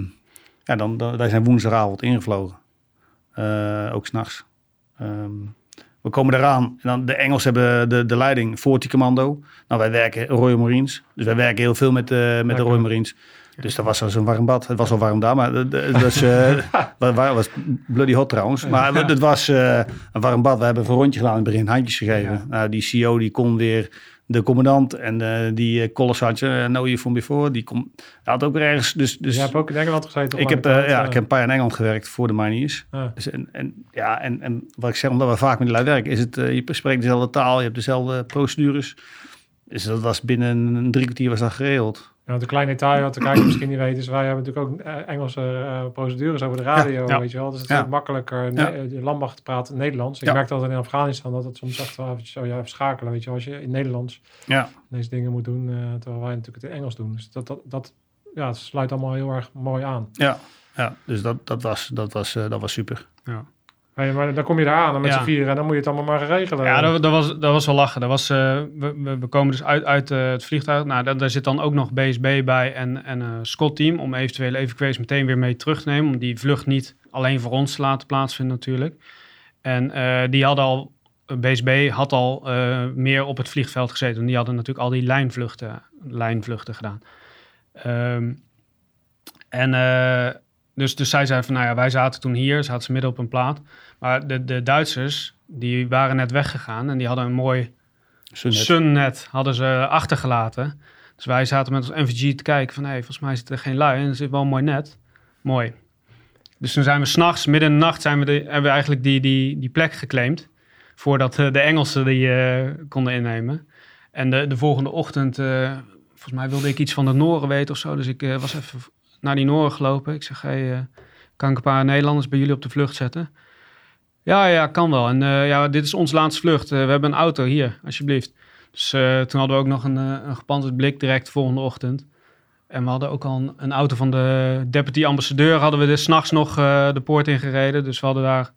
ja, dan, dan, wij zijn woensdagavond ingevlogen. Eh, ook s'nachts. Um, we komen eraan. En dan de Engelsen hebben de, de leiding voor die commando. Nou, wij werken Royal Marines. Dus wij werken heel veel met, uh, met de. Royal Marines. Dus dat was als een warm bad. Het was al warm daar, maar het het was, uh, bloody hot trouwens. Maar het was uh, een warm bad. We hebben een rondje gedaan in het begin, handjes gegeven. Ja. Nou, die CEO die kon weer de commandant en uh, die uh, Colossaatje, uh, know you from before, die kon, had ook weer ergens. Dus, dus je hebt ook in Engeland gezeten? Ik heb, uh, ja, ik heb een paar jaar in Engeland gewerkt voor de Mariniers. Dus en, en, ja, en, en wat ik zeg, omdat we vaak met die lui werken, is het, uh, je spreekt dezelfde taal, je hebt dezelfde procedures. Dus dat was binnen een drie kwartier was dat geregeld. Ja, de kleine detail wat de kijker misschien niet weet, is wij hebben natuurlijk ook uh, Engelse uh, procedures over de radio, ja, ja. weet je wel. Dus het is ja. makkelijker ja. de landmacht praat Nederlands. Ik merkte altijd in Afghanistan dat het soms echt wel eventjes zo ja, even schakelen, weet je wel. Als je in Nederlands ja. deze dingen moet doen, uh, terwijl wij natuurlijk het in Engels doen. Dus dat, dat, dat ja, het sluit allemaal heel erg mooi aan. Ja, ja dus dat, dat, was, dat, was, uh, dat was super. Ja. Hey, maar dan kom je daar aan met ja. z'n vieren en dan moet je het allemaal maar regelen. Ja, dat, dat, was, dat was wel lachen. Dat was, uh, we, we, komen dus uit, uit uh, het vliegtuig. Nou, daar, daar, zit dan ook nog BSB bij en, en een SCOT-team... om eventuele evacuees meteen weer mee terug te nemen... om die vlucht niet alleen voor ons te laten plaatsvinden natuurlijk. En uh, die hadden al... BSB had al meer op het vliegveld gezeten. En die hadden natuurlijk al die lijnvluchten, lijnvluchten gedaan. Um, en dus, dus zij zei van, nou ja, wij zaten toen hier, zaten ze midden op een plaat. Maar de, de Duitsers, die waren net weggegaan en die hadden een mooi Sunnet. sunnet hadden ze achtergelaten. Dus wij zaten met ons NVG te kijken van, hé, volgens mij zit er geen lui en er zit wel een mooi net. Mooi. Dus toen zijn we s'nachts, midden in de nacht, zijn we de, hebben we eigenlijk die, die, die plek geclaimd. Voordat eh, de Engelsen die eh, konden innemen. En de, de volgende ochtend, eh, volgens mij wilde ik iets van de Noren weten of zo. Dus ik was even naar die Noren gelopen. Ik zeg, eh, kan ik een paar Nederlanders bij jullie op de vlucht zetten? Ja, ja, kan wel. En eh, ja, dit is onze laatste vlucht. Eh, we hebben een auto hier, alsjeblieft. Dus toen hadden we ook nog een, een blik direct de volgende ochtend. En we hadden ook al een, auto van de deputy ambassadeur. Hadden we dus s'nachts nog de poort ingereden. Dus we hadden daar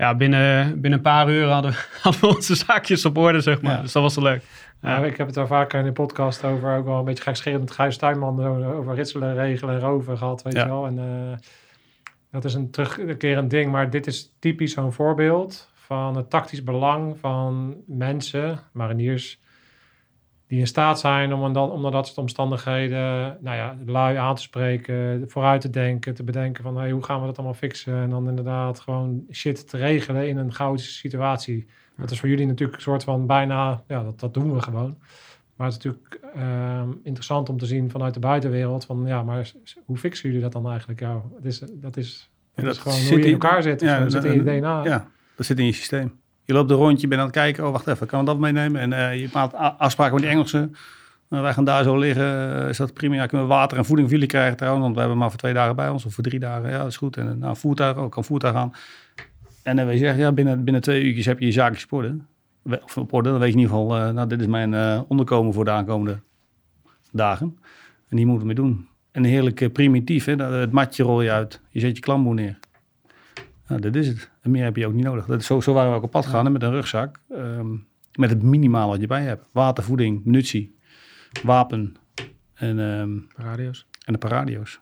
ja, binnen, binnen een paar uur hadden, hadden we onze zaakjes op orde, zeg maar. Ja. Dus dat was wel leuk. Ja, ik heb het al vaker in de podcast over, ook wel een beetje gekscherend met Gijs Tuinman, over ritselen, regelen en roven gehad, weet Ja. je wel. En eh, dat is een terugkerend ding, maar dit is typisch zo'n voorbeeld van het tactisch belang van mensen, mariniers, die in staat zijn om onder, onder dat soort omstandigheden, nou ja, lui aan te spreken, vooruit te denken, te bedenken van, hey, hoe gaan we dat allemaal fixen? En dan inderdaad gewoon shit te regelen in een chaotische situatie. Dat is voor jullie natuurlijk een soort van bijna, ja, dat, dat doen we gewoon. Maar het is natuurlijk ehm, interessant om te zien vanuit de buitenwereld van, ja, maar hoe fixen jullie dat dan eigenlijk? Ja, dat is, dat is, dat Ja, is dat gewoon hoe je in in- elkaar zit. ja, dat zit in je DNA. Ja, dat zit in je systeem. Je loopt een rondje, je bent aan het kijken. Oh, wacht even, kan we dat meenemen? En eh, je maakt afspraken met die Engelsen. Eh, wij gaan daar zo liggen. Eh, is dat prima? Ja, kunnen we water en voeding voor jullie krijgen trouwens? Want we hebben maar voor twee dagen bij ons. Of voor drie dagen. Ja, dat is goed. En nou, voertuig ook. Kan voertuig aan. En dan weet je ja, binnen, binnen twee uurtjes heb je je zaakjes op orde. We- Of op orde. Dan weet je in ieder geval, nou, dit is mijn onderkomen voor de aankomende dagen. En die moeten we doen. En heerlijk primitief. Hè? Het matje rol je uit. Je zet je klamboe neer. Nou, dat is het. En meer heb je ook niet nodig. Dat is zo, zo waren we ook op pad gegaan hè, met een rugzak. ehm, met het minimaal wat je bij hebt. Water, voeding, munitie, wapen en, ehm, Radio's. en de paradio's.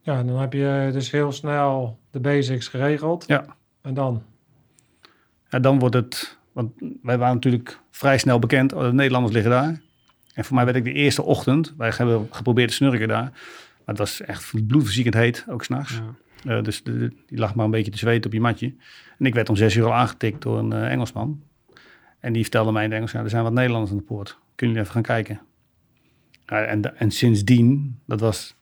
Ja, en dan heb je dus heel snel de basics geregeld. Ja. En dan? Ja, dan wordt het... Want wij waren natuurlijk vrij snel bekend. Oh, de Nederlanders liggen daar. En voor mij werd ik de eerste ochtend... Wij hebben geprobeerd te snurken daar. Maar het was echt bloedverziekend heet, ook s'nachts. Ja. Eh, dus die lag maar een beetje te zweten op je matje. En ik werd om zes uur al aangetikt door een eh, Engelsman. En die vertelde mij in Engels, ja, er zijn wat Nederlanders aan de poort. Kunnen jullie even gaan kijken? Ja, en, de- en sindsdien, dat was,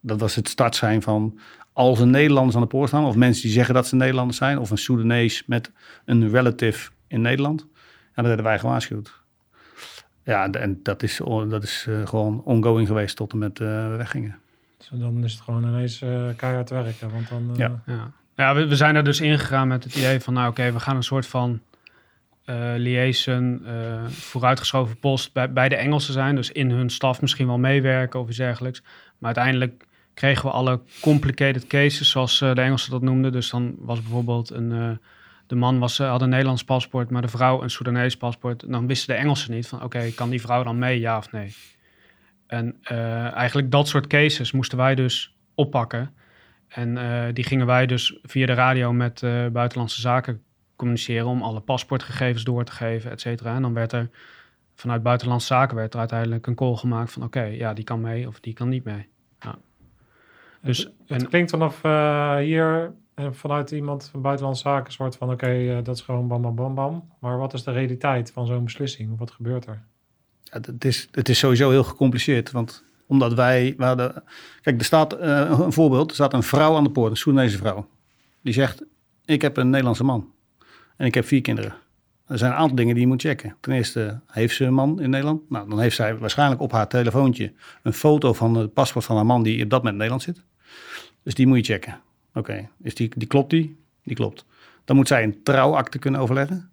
dat was het startsein van... als er Nederlanders aan de poort staan... of mensen die zeggen dat ze Nederlanders zijn... of een Soedanees met een relative in Nederland... ja, dan werden wij gewaarschuwd. Ja, en- en dat is, dat is eh, gewoon ongoing geweest tot en met we weggingen. Dus dan is het gewoon ineens eh keihard werken. Want dan, eh, Ja. Ja, ja we, we zijn er dus ingegaan met het idee van, nou oké, we gaan een soort van eh liaison, eh, vooruitgeschoven post bij, bij de Engelsen zijn. Dus in hun staf misschien wel meewerken of iets dergelijks. Maar uiteindelijk kregen we alle complicated cases, zoals eh, de Engelsen dat noemden. Dus dan was bijvoorbeeld een, eh, de man was, had een Nederlands paspoort, maar de vrouw een Soedanees paspoort. Dan wisten de Engelsen niet van, oké, kan die vrouw dan mee, ja of nee? En eh, eigenlijk dat soort cases moesten wij dus oppakken. En eh, die gingen wij dus via de radio met eh, buitenlandse zaken communiceren om alle paspoortgegevens door te geven, et cetera. En dan werd er vanuit buitenlandse zaken werd er uiteindelijk een call gemaakt van oké, ja, die kan mee of die kan niet mee. Ja. Dus het, en, klinkt vanaf hier en vanuit iemand van buitenlandse zaken een soort van oké, dat is gewoon bam bam bam bam. Maar wat is de realiteit van zo'n beslissing? Wat gebeurt er? Het, is, het is sowieso heel gecompliceerd. Want omdat wij. Kijk, er staat eh, een voorbeeld. Er staat een vrouw aan de poort, een Soedanese vrouw. Die zegt: Ik heb een Nederlandse man. En ik heb vier kinderen. Er zijn een aantal dingen die je moet checken. Ten eerste, heeft ze een man in Nederland? Nou, dan heeft zij waarschijnlijk op haar telefoontje een foto van het paspoort van haar man die op dat moment in Nederland zit. Dus die moet je checken. Oké, is die, die klopt die? Die klopt. Dan moet zij een trouwakte kunnen overleggen.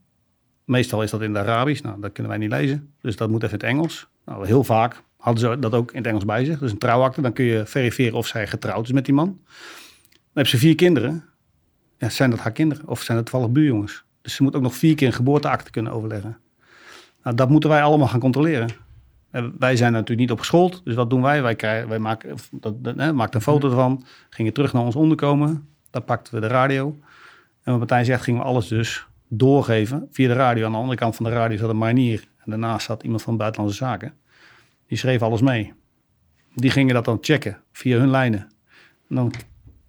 Meestal is dat in het Arabisch. Nou, dat kunnen wij niet lezen. Dus dat moet even in het Engels. Nou, heel vaak hadden ze dat ook in het Engels bij zich. Dus een trouwakte. Dan kun je verifiëren of zij getrouwd is met die man. Dan heeft ze vier kinderen. Ja, zijn dat haar kinderen? Of zijn het toevallig buurjongens? Dus ze moet ook nog vier keer een geboorteakte kunnen overleggen. Nou, dat moeten wij allemaal gaan controleren. En wij zijn natuurlijk niet op geschoold. Dus wat doen wij? Wij, krijgen, wij maken, dat, dat, hè, maakten een foto ervan. Gingen terug naar ons onderkomen. Dan pakten we de radio. En wat Martijn zegt, gingen we alles dus doorgeven via de radio. Aan de andere kant van de radio zat een marinier. En daarnaast zat iemand van Buitenlandse Zaken. Die schreef alles mee. Die gingen dat dan checken via hun lijnen. En dan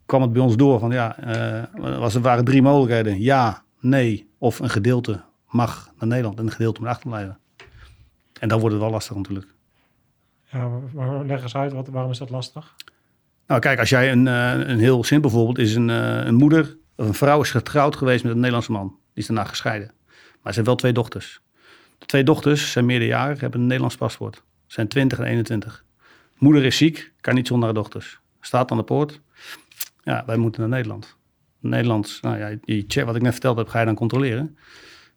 kwam het bij ons door van ja, eh, was, er waren drie mogelijkheden. Ja, Nee. Of een gedeelte mag naar Nederland en een gedeelte moet achterblijven. En dan wordt het wel lastig natuurlijk. Ja, maar leg eens uit, wat, waarom is dat lastig? Nou kijk, als jij een, eh, een heel simpel voorbeeld is een, eh, een moeder of een vrouw is getrouwd geweest met een Nederlandse man. Is daarna gescheiden. Maar ze heeft wel twee dochters. De twee dochters zijn meerderjarig, hebben een Nederlands paspoort. Zijn 20 en 21. Moeder is ziek, kan niet zonder haar dochters. Staat aan de poort. Ja, wij moeten naar Nederland. Nederlands, nou ja, die check wat ik net verteld heb, ga je dan controleren.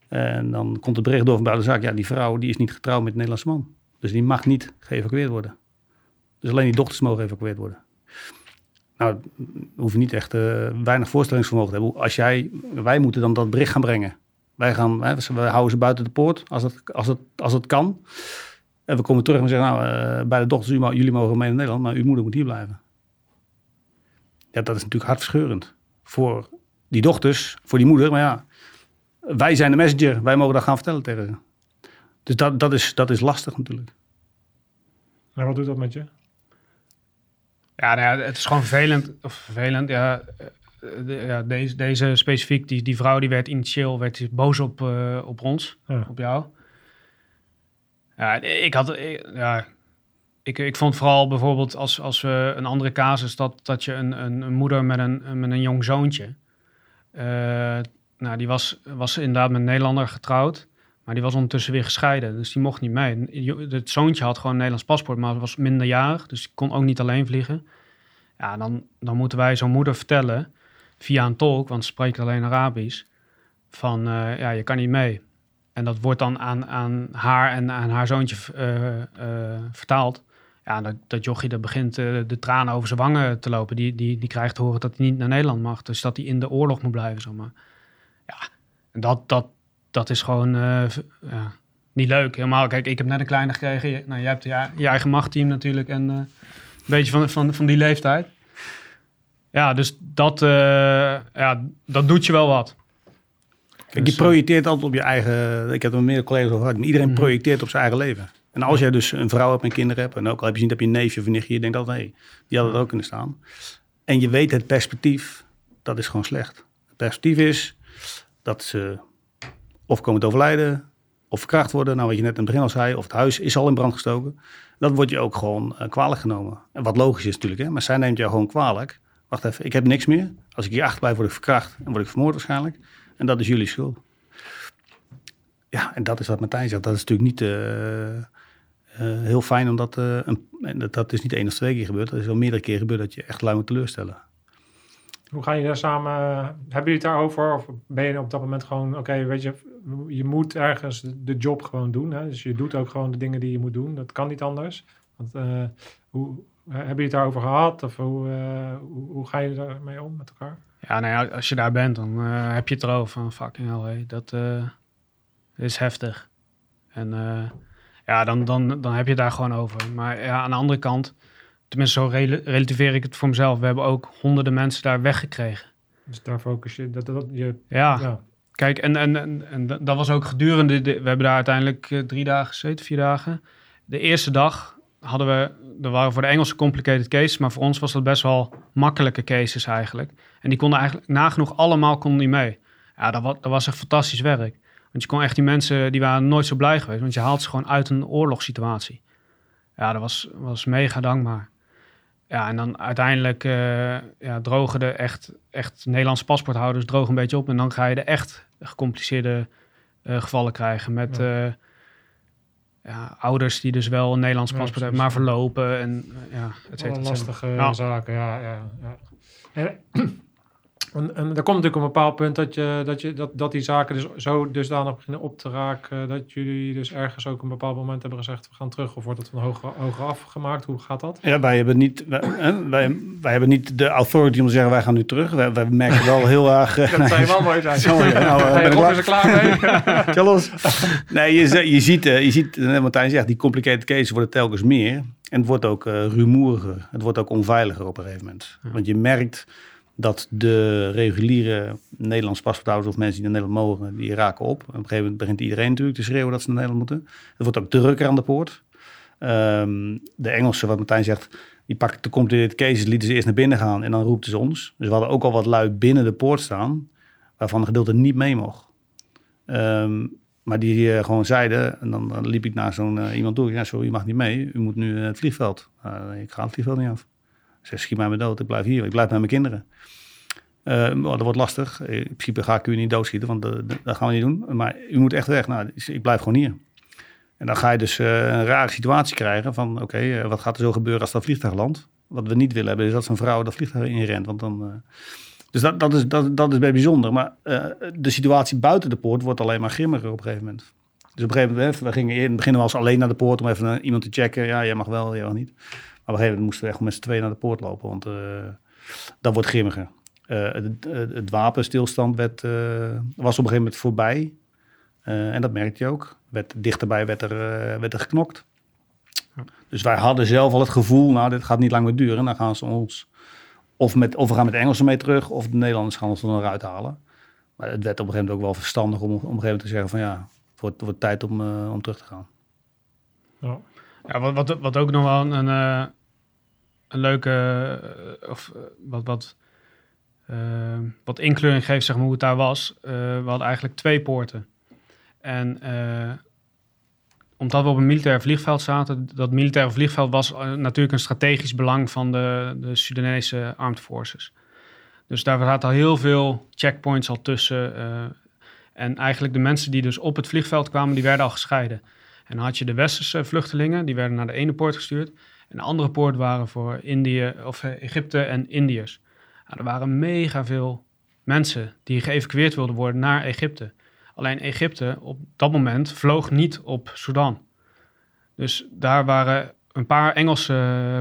En dan komt het bericht door van buiten de zaak. Ja, die vrouw die is niet getrouwd met een Nederlandse man. Dus die mag niet geëvacueerd worden. Dus alleen die dochters mogen geëvacueerd worden. Nou, hoef je niet echt eh, weinig voorstellingsvermogen te hebben. Als jij, wij moeten dan dat bericht gaan brengen. Wij, gaan, hè, we houden ze buiten de poort als het, als het, als het kan. En we komen terug en zeggen, nou, eh, bij de dochters, jullie mogen mee naar Nederland, maar uw moeder moet hier blijven. Ja, dat is natuurlijk hartverscheurend. Voor die dochters, voor die moeder, maar ja, wij zijn de messenger. Wij mogen dat gaan vertellen tegen. Dus dat, dat, is, dat is lastig natuurlijk. En wat doet dat met je? Ja, nou ja, het is gewoon vervelend. Of vervelend, ja. eh, de- ja deze, deze specifiek, die, die vrouw die werd initieel werd boos op, eh, op ons, Ja. op jou. Ja, ik had, ik- ja, ik, ik vond vooral bijvoorbeeld als, als we een andere casus, dat, dat je een, een, een moeder met een, met een jong zoontje, eh, nou, die was, was inderdaad met een Nederlander getrouwd, maar die was ondertussen weer gescheiden, dus die mocht niet mee. Het zoontje had gewoon een Nederlands paspoort, maar was minderjarig, dus die kon ook niet alleen vliegen. Ja, dan, dan moeten wij zo'n moeder vertellen, via een tolk, want ze spreekt alleen Arabisch, van eh, ja, je kan niet mee. En dat wordt dan aan, aan haar en aan haar zoontje eh, eh, vertaald. Ja, dat, dat jochie dat begint de tranen over zijn wangen te lopen. Die, die, die krijgt te horen dat hij niet naar Nederland mag. Dus dat hij in de oorlog moet blijven, zeg maar. Ja, en dat, dat, dat is gewoon eh, ja, niet leuk. Helemaal, kijk, ik heb net een kleine gekregen. Je, nou, jij hebt je, je eigen machtteam natuurlijk. En eh, een beetje van, van, van die leeftijd. Ja, dus dat, eh, ja, dat doet je wel wat. Kijk, Dus, je projecteert altijd op je eigen... Ik heb er met meerdere collega's over gehad. maar Iedereen Mhm. projecteert op zijn eigen leven. En als jij dus een vrouw hebt en kinderen hebt... en ook al heb je niet heb je een neefje of een nichtje... je denkt altijd, hé, die had het ook kunnen staan. En je weet het perspectief, dat is gewoon slecht. Het perspectief is dat ze of komen overlijden... of verkracht worden. Nou, wat je net in het begin al zei... of het huis is al in brand gestoken. Dat wordt je ook gewoon eh, kwalijk genomen. En wat logisch is natuurlijk, hè. Maar zij neemt jou gewoon kwalijk. Wacht even, ik heb niks meer. Als ik hier achterblijf, word ik verkracht en word ik vermoord waarschijnlijk. En dat is jullie schuld. Ja, en dat is wat Martijn zegt. Dat is natuurlijk niet eh, eh, heel fijn, omdat een, en dat, is niet één of twee keer gebeurd. Dat is wel meerdere keer gebeurd dat je echt lui moet teleurstellen. Hoe ga je daar samen... Hebben jullie het daarover? Of ben je op dat moment gewoon... Oké, weet je, je moet ergens de, job gewoon doen. Hè? Dus je doet ook gewoon de dingen die je moet doen. Dat kan niet anders. Want, eh, hoe, hebben jullie het daarover gehad? Of hoe, eh, ga je daarmee om met elkaar? Ja, nou ja, als je daar bent, dan eh, heb je het erover van fucking hell, hey, dat is heftig. En ja, dan, dan, dan heb je het daar gewoon over. Maar ja, aan de andere kant, tenminste zo rel- relativeer ik het voor mezelf. We hebben ook honderden mensen daar weggekregen. Dus daar focus je... Dat, dat, je Ja, ja. kijk, en, en, en, en dat was ook gedurende, de, we hebben daar uiteindelijk eh, drie dagen gezeten, vier dagen. De eerste dag hadden we, er waren voor de Engelse complicated cases, maar voor ons was dat best wel makkelijke cases eigenlijk. En die konden eigenlijk nagenoeg allemaal konden die mee. Ja, dat was, dat was echt fantastisch werk. Want je kon echt die mensen, die waren nooit zo blij geweest, want je haalt ze gewoon uit een oorlogssituatie. Ja, dat was, was mega dankbaar. Ja, en dan uiteindelijk eh, ja, drogen de echt, echt Nederlandse paspoorthouders drogen een beetje op. En dan ga je de echt gecompliceerde eh, gevallen krijgen met Ja. eh, ja, ouders die dus wel een Nederlands paspoort hebben, maar verlopen en ja, et cetera, lastige zaken, ja. ja, ja. En, en, en er komt natuurlijk een bepaald punt dat, je, dat, je, dat, dat die zaken dus zo dusdanig beginnen op te raken... dat jullie dus ergens ook een bepaald moment hebben gezegd... we gaan terug, of wordt het van hoger, hoger afgemaakt? Hoe gaat dat? Ja, wij hebben niet, wij, wij, wij hebben niet de authority om te zeggen wij gaan nu terug. Wij, wij merken wel heel erg... eh, Dat zou je wel mooi zijn. Ja, nou, eh, Hey, ben ik klaar? er mee. Nee, je, je ziet, eh, je ziet net Martijn zegt, die complicated cases worden telkens meer. En het wordt ook eh, rumoeriger. Het wordt ook onveiliger op een gegeven moment. Want je merkt dat de reguliere Nederlandse paspoorthouders of mensen die naar Nederland mogen, die raken op. Op een gegeven moment begint iedereen natuurlijk te schreeuwen dat ze naar Nederland moeten. Het wordt ook drukker aan de poort. Ehm, de Engelsen, wat Martijn zegt, die pakken de complicated cases, lieten ze eerst naar binnen gaan en dan roepten ze ons. Dus we hadden ook al wat lui binnen de poort staan waarvan een gedeelte niet mee mocht. Ehm, maar die eh, gewoon zeiden, en dan, liep ik naar zo'n eh, iemand toe. Ja, sorry, u mag niet mee. U moet nu eh, het vliegveld. Ik ga het vliegveld niet af. Zeg, schiet mij maar dood. Ik blijf hier. Ik blijf met mijn kinderen. Uh, dat wordt lastig. In principe ga ik u niet doodschieten, want dat, dat gaan we niet doen. Maar u moet echt weg. Nou, ik blijf gewoon hier. En dan ga je dus een rare situatie krijgen van... oké, wat gaat er zo gebeuren als dat vliegtuig landt? Wat we niet willen hebben, is dat zo'n vrouw dat vliegtuig inrent. Want dan... dus dat, dat, is, dat is bij bijzonder. Maar de situatie buiten de poort wordt alleen maar grimmiger op een gegeven moment. Dus op een gegeven moment, we gingen in het begin wel eens alleen naar de poort om even iemand te checken. Ja, jij mag wel, jij mag niet. Op een gegeven moment moesten we echt met z'n tweeën naar de poort lopen, want uh, dat wordt grimmiger. Uh, het, het, wapenstilstand werd, uh, was op een gegeven moment voorbij. en dat merkte je ook. Werd, dichterbij werd er, werd er geknokt. Dus wij hadden zelf al het gevoel, nou, dit gaat niet lang meer duren. Dan gaan ze ons, of, met, of we gaan met de Engelsen mee terug, of de Nederlanders gaan ons er eruit halen. Maar het werd op een gegeven moment ook wel verstandig om op een gegeven moment te zeggen van ja, wordt, wordt tijd om, uh, om terug te gaan. Ja, ja wat, wat, wat ook nog wel een, uh, een leuke, uh, of wat, wat, wat inkleuring geeft, zeg maar, hoe het daar was. we hadden eigenlijk twee poorten. En omdat we op een militair vliegveld zaten, dat militaire vliegveld was natuurlijk een strategisch belang van de, de Sudanese Armed Forces. Dus daar zaten al heel veel checkpoints al tussen. En eigenlijk de mensen die dus op het vliegveld kwamen, die werden al gescheiden. En dan had je de westerse vluchtelingen, die werden naar de ene poort gestuurd. En de andere poort waren voor Indië, of eh, Egypte en Indiërs. Nou, er waren mega veel mensen die geëvacueerd wilden worden naar Egypte. Alleen Egypte op dat moment vloog niet op Sudan. Dus daar waren een paar Engelse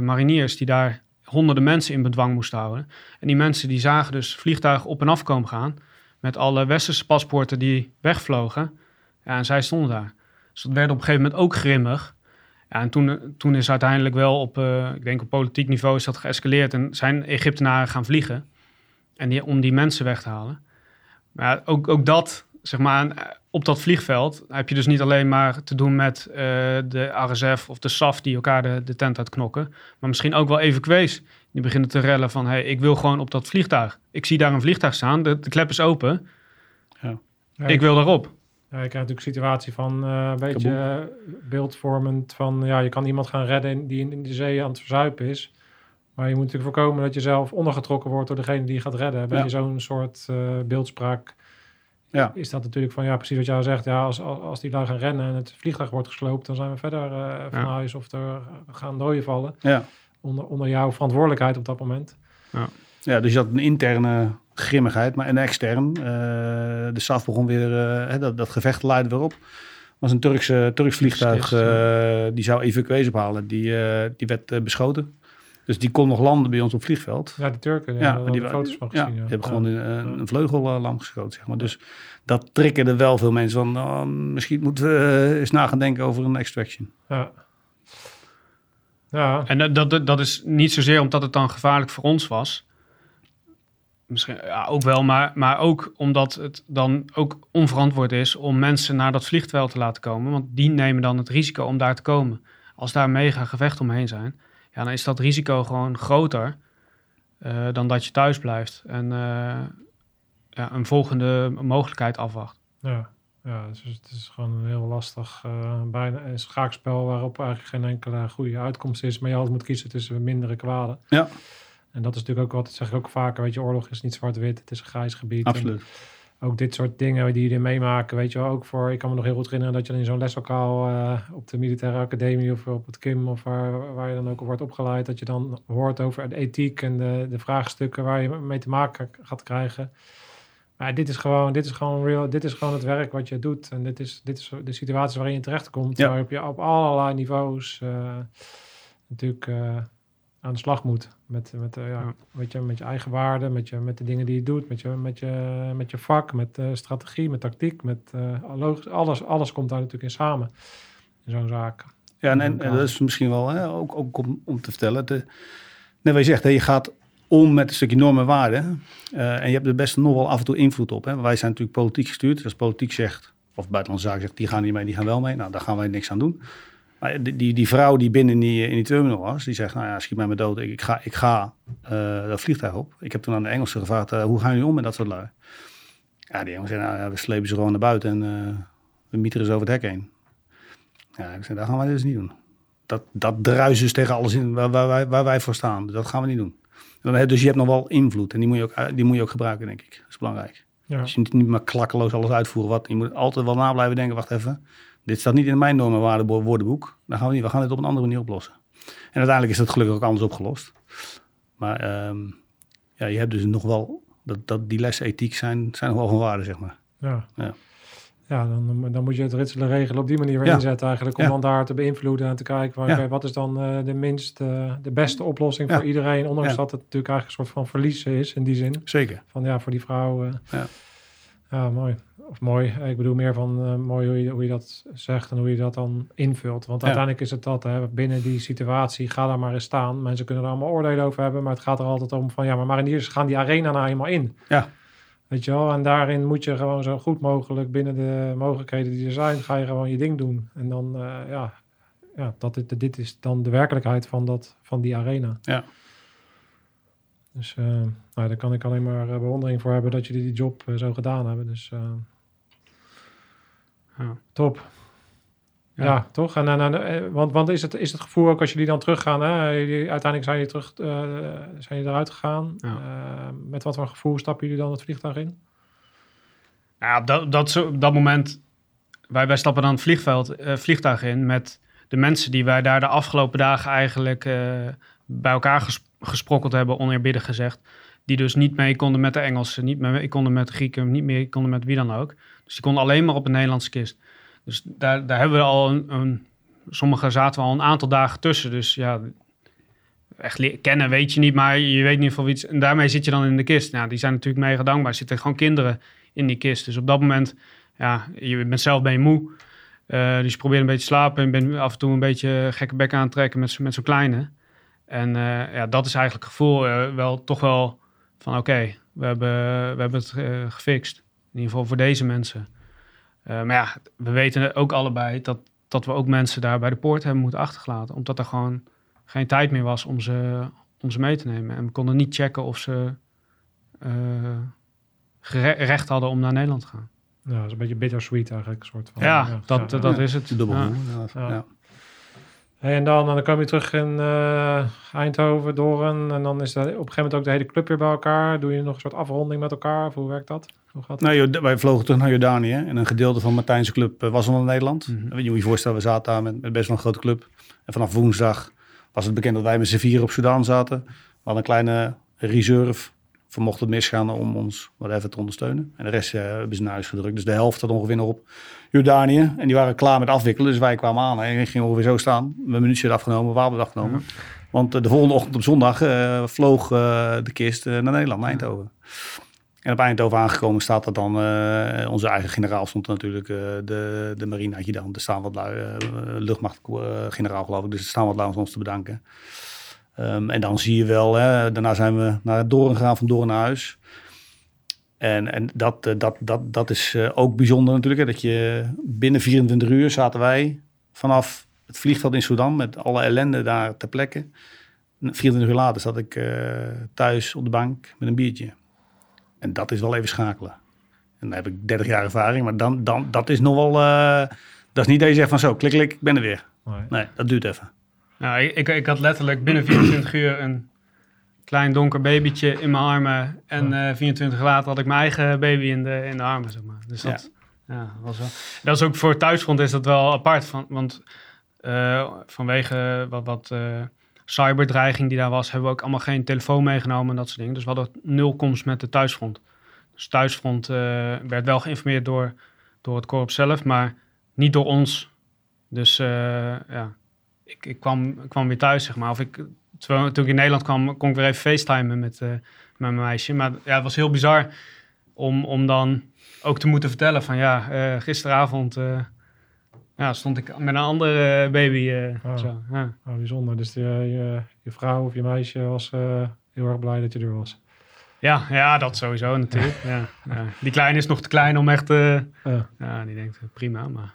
mariniers die daar honderden mensen in bedwang moesten houden. En die mensen die zagen dus vliegtuigen op en af komen gaan met alle westerse paspoorten die wegvlogen. Ja, en zij stonden daar. Dus dat werd op een gegeven moment ook grimmig. Ja, en toen, toen is uiteindelijk wel op, uh, ik denk op politiek niveau is dat geëscaleerd. En zijn Egyptenaren gaan vliegen. En die, om die mensen weg te halen. Maar ook, ook dat, zeg maar, op dat vliegveld heb je dus niet alleen maar te doen met uh, de RSF of de SAF die elkaar de, de tent uitknokken. Maar misschien ook wel evacuees die beginnen te rellen van, hey, ik wil gewoon op dat vliegtuig. Ik zie daar een vliegtuig staan, de, de klep is open. Ja. ik wil daarop. Ja, je krijgt natuurlijk een situatie van uh, een beetje uh, beeldvormend van, ja, je kan iemand gaan redden die in, de zee aan het verzuipen is. Maar je moet natuurlijk voorkomen dat je zelf ondergetrokken wordt door degene die je gaat redden. Ben je zo'n soort uh, beeldspraak, ja. is dat natuurlijk van, ja, precies wat jij zegt. Ja, als, als, als die daar gaan rennen en het vliegtuig wordt gesloopt, dan zijn we verder van ja. huis of er gaan doden vallen. Ja onder, onder jouw verantwoordelijkheid op dat moment. Ja, ja dus je had een interne grimmigheid, maar een extern. Uh, de SAF begon weer, uh, dat, dat gevecht leidde weer op. was een Turkse, Turks vliegtuig, uh, die zou evacuees ophalen. Die, die werd beschoten. Dus die kon nog landen bij ons op vliegveld. Ja, de Turken. Ja, ja die foto's van gezien. Ja, die hebben gewoon een, een vleugel lang geschoten, zeg maar. Dus dat triggerde wel veel mensen van... Oh, misschien moeten we eens na gaan denken over een extraction. Ja. Ja. En dat, dat, dat is niet zozeer omdat het dan gevaarlijk voor ons was. Misschien ja, ook wel, maar, maar ook omdat het dan ook onverantwoord is om mensen naar dat vliegveld te laten komen. Want die nemen dan het risico om daar te komen. Als daar mega gevecht omheen zijn, ja, dan is dat risico gewoon groter uh, dan dat je thuis blijft en uh, ja, een volgende mogelijkheid afwacht. Ja. Ja, dus het is gewoon een heel lastig, uh, bijna een schaakspel waarop eigenlijk geen enkele goede uitkomst is. Maar je altijd moet kiezen tussen mindere kwaden. Ja. En dat is natuurlijk ook wat, dat zeg ik ook vaker, weet je, oorlog is niet zwart-wit, het is een grijs gebied. Absoluut. ook dit soort dingen die je er meemaken, weet je wel, ook voor, ik kan me nog heel goed herinneren dat je in zo'n leslokaal uh, op de militaire academie of op het KIM of waar, waar je dan ook op wordt opgeleid, dat je dan hoort over de ethiek en de, de vraagstukken waar je mee te maken gaat krijgen. Maar dit is gewoon, dit is gewoon real, dit is gewoon het werk wat je doet. En dit is, dit is de situatie waarin je terechtkomt. Ja. Waarop je op allerlei niveaus uh, natuurlijk uh, aan de slag moet. Met, met, uh, ja, Met, je, met je eigen waarden, met, je, met de dingen die je doet, met je, met je, met je vak, met strategie, met tactiek. Met, alles, alles komt daar natuurlijk in samen. In zo'n zaak. Ja, en, en, dat is misschien wel hè, ook, ook om, om te vertellen. De, net wat je zegt, hè, je gaat om met een stukje normen en waarden. Uh, en je hebt er best nog wel af en toe invloed op. Hè? Wij zijn natuurlijk politiek gestuurd. Dus als politiek zegt, of buitenlandse zaken zegt, die gaan niet mee, die gaan wel mee. Nou, daar gaan wij niks aan doen. Maar die, die, die vrouw die binnen die, in die terminal was, die zegt, nou ja, schiet mij maar dood. Ik, ik ga, ik ga uh, dat vliegtuig op. Ik heb toen aan de Engelsen gevraagd, uh, hoe gaan jullie om met dat soort lui? Ja, die jongens zeiden, nou, ja, we slepen ze gewoon naar buiten en eh, we mieteren ze over het hek heen. Ja, ik zei, dat gaan wij dus niet doen. Dat, dat druisen dus tegen alles in waar, waar, wij, waar wij voor staan. Dat gaan we niet doen. En dan heb- Dus je hebt nog wel invloed en die moet je ook, die moet je ook gebruiken, denk ik. Dat is belangrijk. Ja. Dus je moet niet maar klakkeloos alles uitvoeren. Wat, je moet altijd wel na blijven denken, wacht even. Dit staat niet in mijn normen en waarden woordenboek. Dan gaan we niet, we gaan dit op een andere manier oplossen. En uiteindelijk is dat gelukkig ook anders opgelost. Maar ehm, ja, je hebt dus nog wel, dat, dat die lessen ethiek zijn, zijn nog wel van waarde, zeg maar. Ja. Ja. Ja, dan, dan moet je het ritselen regelen op die manier weer Ja. inzetten eigenlijk. Om Ja. dan daar te beïnvloeden en te kijken van, wat is dan eh, de minst, eh, de beste oplossing voor iedereen. Ondanks dat het natuurlijk eigenlijk een soort van verlies is in die zin. Zeker. Van ja, voor die vrouw. Ja. ja, mooi. Of mooi. Ik bedoel meer van eh, mooi hoe je, hoe je dat zegt en hoe je dat dan invult. Want Ja. uiteindelijk is het dat, hè, binnen die situatie, ga daar maar eens staan. Mensen kunnen er allemaal oordelen over hebben, maar het gaat er altijd om van ja, maar Mariniers gaan die arena nou eenmaal in. Ja. Weet je wel, en daarin moet je gewoon zo goed mogelijk binnen de mogelijkheden die er zijn, ga je gewoon je ding doen. En dan, eh, ja, ja dat dit, dit is dan de werkelijkheid van, dat, van die arena. Ja. Dus eh, nou, daar kan ik alleen maar eh, bewondering voor hebben dat jullie die job eh, zo gedaan hebben. Dus eh, Ja. top. Ja, Ja. toch? En, en, en, eh, want, want is, het, is het gevoel ook als jullie dan teruggaan, hè? Uiteindelijk zijn jullie, terug, eh, zijn jullie eruit gegaan. Ja. Eh, met wat voor gevoel stappen jullie dan het vliegtuig in? Ja, op dat, dat, zo- op dat moment, wij, wij stappen dan het vliegveld, vliegtuig in met de mensen die wij daar de afgelopen dagen eigenlijk bij elkaar ges- gesprokkeld hebben, oneerbiedig gezegd. Die dus niet mee konden met de Engelsen, niet mee konden met de Grieken, niet meer konden met wie dan ook. Dus die konden alleen maar op een Nederlandse kist. Dus daar, daar hebben we al een, een sommigen zaten we al een aantal dagen tussen. Dus ja, echt kennen weet je niet, maar je weet in ieder geval iets. En daarmee zit je dan in de kist. Nou, die zijn natuurlijk mega dankbaar. Er zitten gewoon kinderen in die kist. Dus op dat moment, ja, je bent zelf ben je moe. Eh, dus je probeert een beetje te slapen en bent af en toe een beetje gekke bek aan te trekken met, met zo'n kleine. En eh, ja, dat is eigenlijk het gevoel eh, wel toch wel van oké, we, hebben, we hebben het eh, gefixt. In ieder geval voor deze mensen. Eh, maar ja, we weten ook allebei dat, dat we ook mensen daar bij de poort hebben moeten achtergelaten. Omdat er gewoon geen tijd meer was om ze, om ze mee te nemen. En we konden niet checken of ze eh, recht hadden om naar Nederland te gaan. Ja, dat is een beetje bittersweet eigenlijk. Een soort van, Ja, dat, ja. dat is het. Dubbel Ja. gevoel, inderdaad. Ja. Ja. Hey, en, dan, en dan kom je terug in eh, Eindhoven, Doorn. En dan is dat op een gegeven moment ook de hele club weer bij elkaar. Doe je nog een soort afronding met elkaar? Of hoe werkt dat? Hoe gaat dat? Nou, wij vlogen terug naar Jordanië en een gedeelte van Martijnse club eh, was al in Nederland. Mhm. Je moet je voorstellen, we zaten daar met, met best wel een grote club. En vanaf woensdag was het bekend dat wij met z'n vier op Sudan zaten. We hadden een kleine reserve, voor mocht het misgaan, om ons wat even te ondersteunen. En de rest eh, hebben ze naar huis gedrukt. Dus de helft zat ongeveer nog op Jordanië. En die waren klaar met afwikkelen, dus wij kwamen aan en gingen ongeveer zo staan. We hebben een minuutje afgenomen, wapen afgenomen. Want eh, de volgende ochtend op zondag eh, vloog eh, de kist naar Nederland, naar Eindhoven. En op Eindhoven aangekomen staat er dan, onze eigen generaal stond natuurlijk, de, de marine-adjudant, de staan wat lui, luchtmachtgeneraal geloof ik, dus er staan wat lui om ons te bedanken. Ehm, en dan zie je wel, hè, daarna zijn we naar Doorn gegaan, van Doorn naar huis. En, en dat, eh, dat, dat, dat is eh, ook bijzonder natuurlijk, hè, dat je binnen 24 uur zaten wij vanaf het vliegveld in Sudan met alle ellende daar ter plekke. 24 uur later zat ik eh, thuis op de bank met een biertje. En dat is wel even schakelen. En dan heb ik 30 jaar ervaring, maar dan, dan, dat is nog wel... dat is niet dat je zegt van zo, klik, klik, ik ben er weer. Nee, dat duurt even. Nou, ik, ik, had letterlijk binnen 24 uur een klein donker babytje in mijn armen. En eh 24 uur later had ik mijn eigen baby in de, in de armen, zeg maar. Dus dat, ja. was wel... Dat is ook voor thuisfront is dat wel apart. Van, want eh, vanwege wat, wat eh, cyberdreiging die daar was, hebben we ook allemaal geen telefoon meegenomen en dat soort dingen. Dus we hadden nul komst met de thuisfront. Dus thuisfront eh, werd wel geïnformeerd door, door het korps zelf, maar niet door ons. Dus eh, ja, ik, ik, kwam, kwam weer thuis, zeg maar. Of ik, terwijl, toen ik in Nederland kwam, kon ik weer even facetimen met, eh, met mijn meisje. Maar ja, het was heel bizar om, om dan ook te moeten vertellen van ja, eh, gisteravond eh, ja, stond ik met een andere baby. Oh. zo, ja. Oh, bijzonder. Dus de, je, je vrouw of je meisje was heel erg blij dat je er was. Ja, ja, dat sowieso natuurlijk. Ja, ja. Die kleine is nog te klein om echt... eh, Ja, ja, die denkt eh, prima, maar...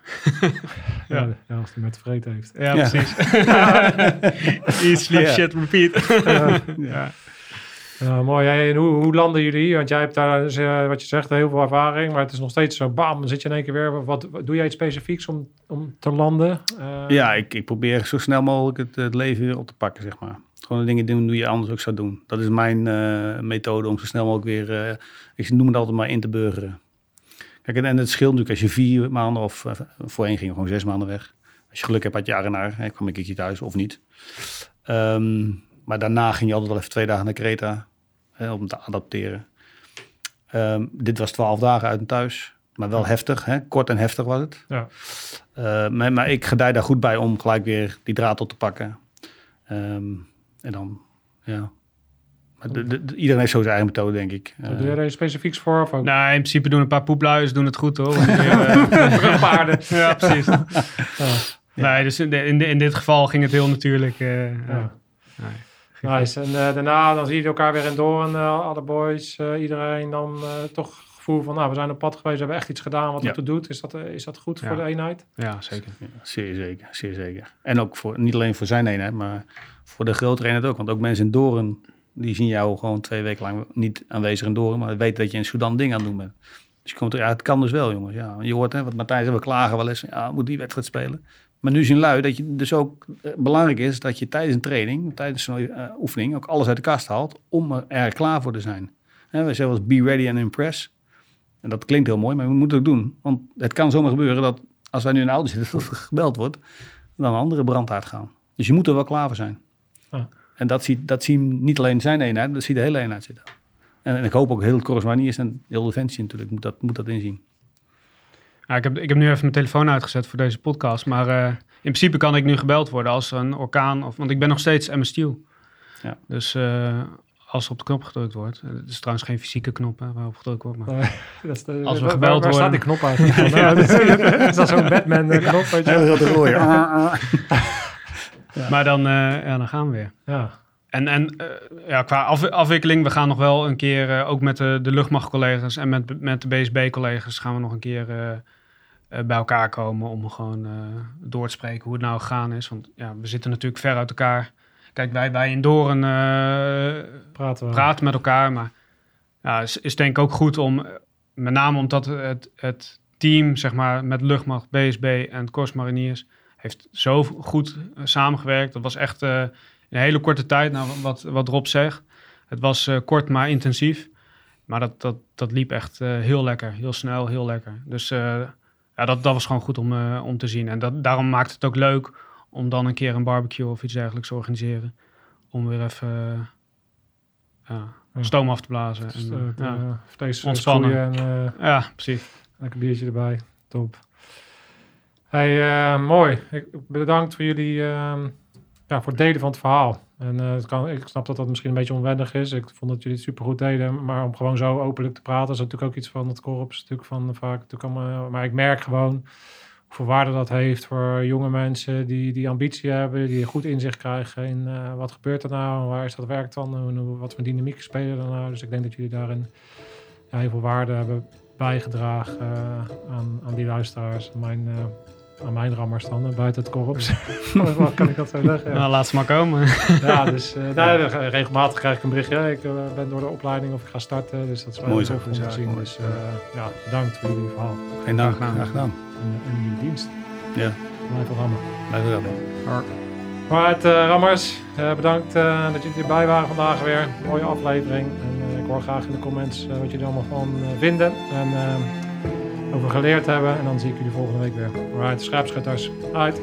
ja. Als hij met tevreden heeft. Ja, Ja. precies. Eat, sleep, shit, repeat. Ja. mooi. En hoe, hoe landen jullie? Want jij hebt daar, dus, eh, wat je zegt, heel veel ervaring. Maar het is nog steeds zo, bam, dan zit je in één keer weer. Wat, wat- doe jij iets specifieks om, om te landen? Eh, Ja, ik, ik probeer zo snel mogelijk het, het leven weer op te pakken, zeg maar. Gewoon de dingen doen die je anders ook zou doen. Dat is mijn eh, methode om zo snel mogelijk weer, eh, ik noem het altijd maar, in te burgeren. Kijk, en, en het scheelt natuurlijk als je vier maanden of eh, voorheen ging gewoon zes maanden weg. Als je geluk hebt, had je jaar naar, hè, kwam ik een keer thuis of niet. Ehm, maar daarna ging je altijd wel even twee dagen naar Kreta hè, om te adapteren. Ehm, dit was twaalf dagen uit en thuis, maar wel heftig. Hè? Kort en heftig was het. Ja. Maar, maar ik gedij daar goed bij om gelijk weer die draad op te pakken. Ehm, en dan, ja. Maar de, de- de- iedereen heeft zo zijn eigen methode, denk ik. Doe Eh, je er iets specifieks voor? Of ook Nou, in principe doen een paar poepluizen doen het goed hoor. Eh, paarden? ja, precies. Ja. Nee, dus in, de- in, de- in dit geval ging het heel natuurlijk. eh, ja. Nee, Nice. En eh, daarna dan zie je elkaar weer in Doorn, eh, alle boys, eh, iedereen dan eh, toch het gevoel van, nou, we zijn op pad geweest, we hebben echt iets gedaan wat Ja. het doet. Is dat, is dat goed Ja. voor de eenheid? Ja, zeker. ja, zeer zeker, zeer zeker. En ook voor, niet alleen voor zijn eenheid, maar voor de eenheid ook. Want ook mensen in Doren, die zien jou gewoon twee weken lang niet aanwezig in Doren, maar weten dat je in Sudan dingen aan het doen bent. Dus je komt er, ja, het kan dus wel, jongens. Ja, je hoort, hè, wat zei, we klagen wel eens, ja, moet die wedstrijd spelen. Maar nu zien lui dat je dus ook eh, belangrijk is dat je tijdens een training, tijdens zo'n eh, oefening, ook alles uit de kast haalt om er, klaar voor te zijn. Hè, we zeggen wel eens, be ready and impress. En dat klinkt heel mooi, maar we moeten het ook doen. Want het kan zomaar gebeuren dat als wij nu in de auto zitten, dat er gebeld wordt, dan een andere brand uitgaan. Dus je moet er wel klaar voor zijn. Ja. En dat ziet, dat zien niet alleen zijn eenheid, dat ziet de hele eenheid zitten. En, en ik hoop ook heel het Corosmaniërs en heel Defensie natuurlijk moet dat, moet dat inzien. Ja, ik, heb, ik heb nu even mijn telefoon uitgezet voor deze podcast. Maar eh, in principe kan ik nu gebeld worden als er een orkaan... Of, want ik ben nog steeds MS Steel. Ja. Dus eh, als er op de knop gedrukt wordt... eh, Het is trouwens geen fysieke knop hè, waarop gedrukt wordt. Maar, dat is de, Als we waar- gebeld waar, staat die worden. knop uit? Nou, dat is- is dat zo'n Batman-knop? weet je? Heel te rooien. Maar dan, eh, ja, dan gaan we weer. Ja, En, en eh, ja, qua af- afwikkeling, we gaan nog wel een keer, eh, ook met de, de luchtmachtcollega's en met, met de BSB-collega's, gaan we nog een keer bij elkaar komen om gewoon door te spreken hoe het nou gegaan is. Want ja, we zitten natuurlijk ver uit elkaar. Kijk, wij, wij in Doren praten praten met elkaar, maar ja, is, is denk ik ook goed om, met name omdat het, het team, zeg maar, met luchtmacht, BSB en Korps Mariniers, heeft zo goed eh, samengewerkt. Dat was echt eh, een hele korte tijd, nou, wat, wat Rob zegt. Het was eh, kort, maar intensief. Maar dat, dat, dat liep echt heel lekker, heel snel, heel lekker. Dus ja, dat, dat was gewoon goed om, om te zien. En dat, daarom maakt het ook leuk om dan een keer een barbecue of iets dergelijks te organiseren. Om weer even ja, stoom af te blazen. Dus, En, ja. vlees Ontspannen. en eh, ja, precies. lekker biertje erbij. Top. Hey, eh, mooi. Ik bedankt voor jullie ehm, ja, voor het delen van het verhaal. En eh, het kan, ik snap dat dat misschien een beetje onwennig is. Ik vond dat jullie het supergoed deden. Maar om gewoon zo openlijk te praten, is natuurlijk ook iets van het korps. Natuurlijk van vaak. Natuurlijk allemaal, maar ik merk gewoon hoeveel waarde dat heeft voor jonge mensen die, die ambitie hebben, die goed inzicht krijgen in eh, wat gebeurt er nou, waar is dat werk dan, hoe- wat voor dynamiek spelen er nou. Dus ik denk dat jullie daarin ja, heel veel waarde hebben bijgedragen eh, aan, aan die luisteraars, mijn, eh, aan mijn rammers dan, buiten het korps. Wat kan ik dat zo zeggen? Ja. Nou, laat ze maar komen. Ja, dus eh, nou, regelmatig krijg ik een berichtje. Ik eh, ben door de opleiding of ik ga starten. Dus dat is wel Mooi om te zien. mooi. Dus eh, ja, bedankt voor jullie verhaal Geen dank, Graag gedaan. en, en jullie dienst. Ja, Blijf rammen. blijf wel. Alright, eh Rammers, eh, bedankt eh, dat jullie erbij waren vandaag weer. Mooie aflevering. En eh, ik hoor graag in de comments wat jullie allemaal van eh, vinden. En eh, over geleerd hebben. En dan zie ik jullie volgende week weer. Alright, scherpschutters. Uit.